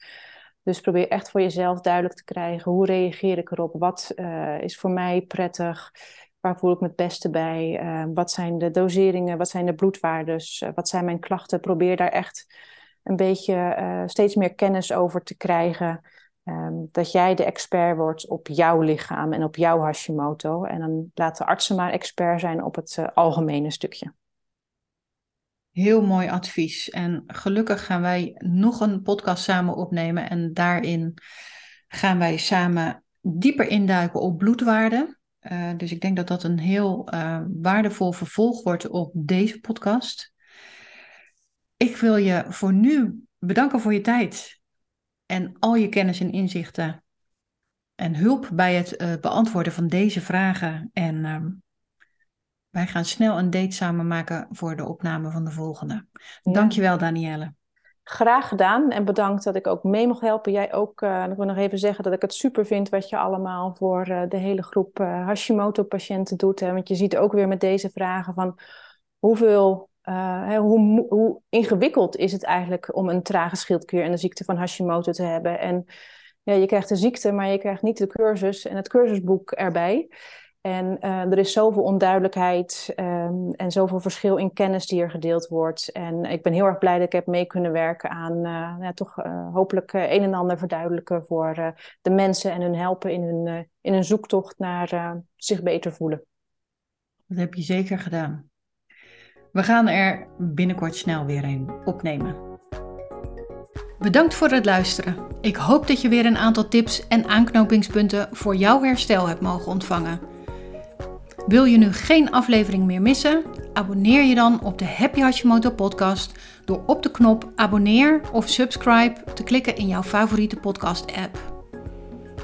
Dus probeer echt voor jezelf duidelijk te krijgen: hoe reageer ik erop? Wat uh, is voor mij prettig? Waar voel ik me het beste bij? Uh, wat zijn de doseringen? Wat zijn de bloedwaardes? Uh, wat zijn mijn klachten? Probeer daar echt een beetje steeds meer kennis over te krijgen. Um, dat jij de expert wordt op jouw lichaam en op jouw Hashimoto. En dan laten artsen maar expert zijn op het algemene stukje. Heel mooi advies. En gelukkig gaan wij nog een podcast samen opnemen. En daarin gaan wij samen dieper induiken op bloedwaarden. Uh, dus ik denk dat dat een heel uh, waardevol vervolg wordt op deze podcast. Ik wil je voor nu bedanken voor je tijd en al je kennis en inzichten en hulp bij het uh, beantwoorden van deze vragen. En uh, wij gaan snel een date samen maken voor de opname van de volgende. Ja. Dankjewel, Danielle. Graag gedaan en bedankt dat ik ook mee mocht helpen. Jij ook. Uh, ik wil nog even zeggen dat ik het super vind wat je allemaal voor uh, de hele groep uh, Hashimoto-patiënten doet. Hè? Want je ziet ook weer met deze vragen van hoeveel uh, hoe, hoe, ingewikkeld is het eigenlijk om een trage schildklier en de ziekte van Hashimoto te hebben? En ja, je krijgt de ziekte, maar je krijgt niet de cursus en het cursusboek erbij. En uh, er is zoveel onduidelijkheid um, en zoveel verschil in kennis die er gedeeld wordt. En ik ben heel erg blij dat ik heb mee kunnen werken aan uh, ja, toch hopelijk een en ander verduidelijken voor de mensen en hun helpen in hun, in hun zoektocht naar zich beter voelen. Dat heb je zeker gedaan. We gaan er binnenkort snel weer een opnemen. Bedankt voor het luisteren. Ik hoop dat je weer een aantal tips en aanknopingspunten voor jouw herstel hebt mogen ontvangen. Wil je nu geen aflevering meer missen? Abonneer je dan op de Happy Hashimoto podcast door op de knop abonneer of subscribe te klikken in jouw favoriete podcast app.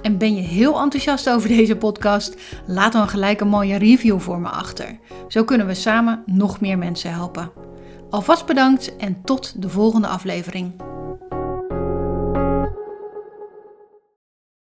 En ben je heel enthousiast over deze podcast? Laat dan gelijk een mooie review voor me achter. Zo kunnen we samen nog meer mensen helpen. Alvast bedankt en tot de volgende aflevering.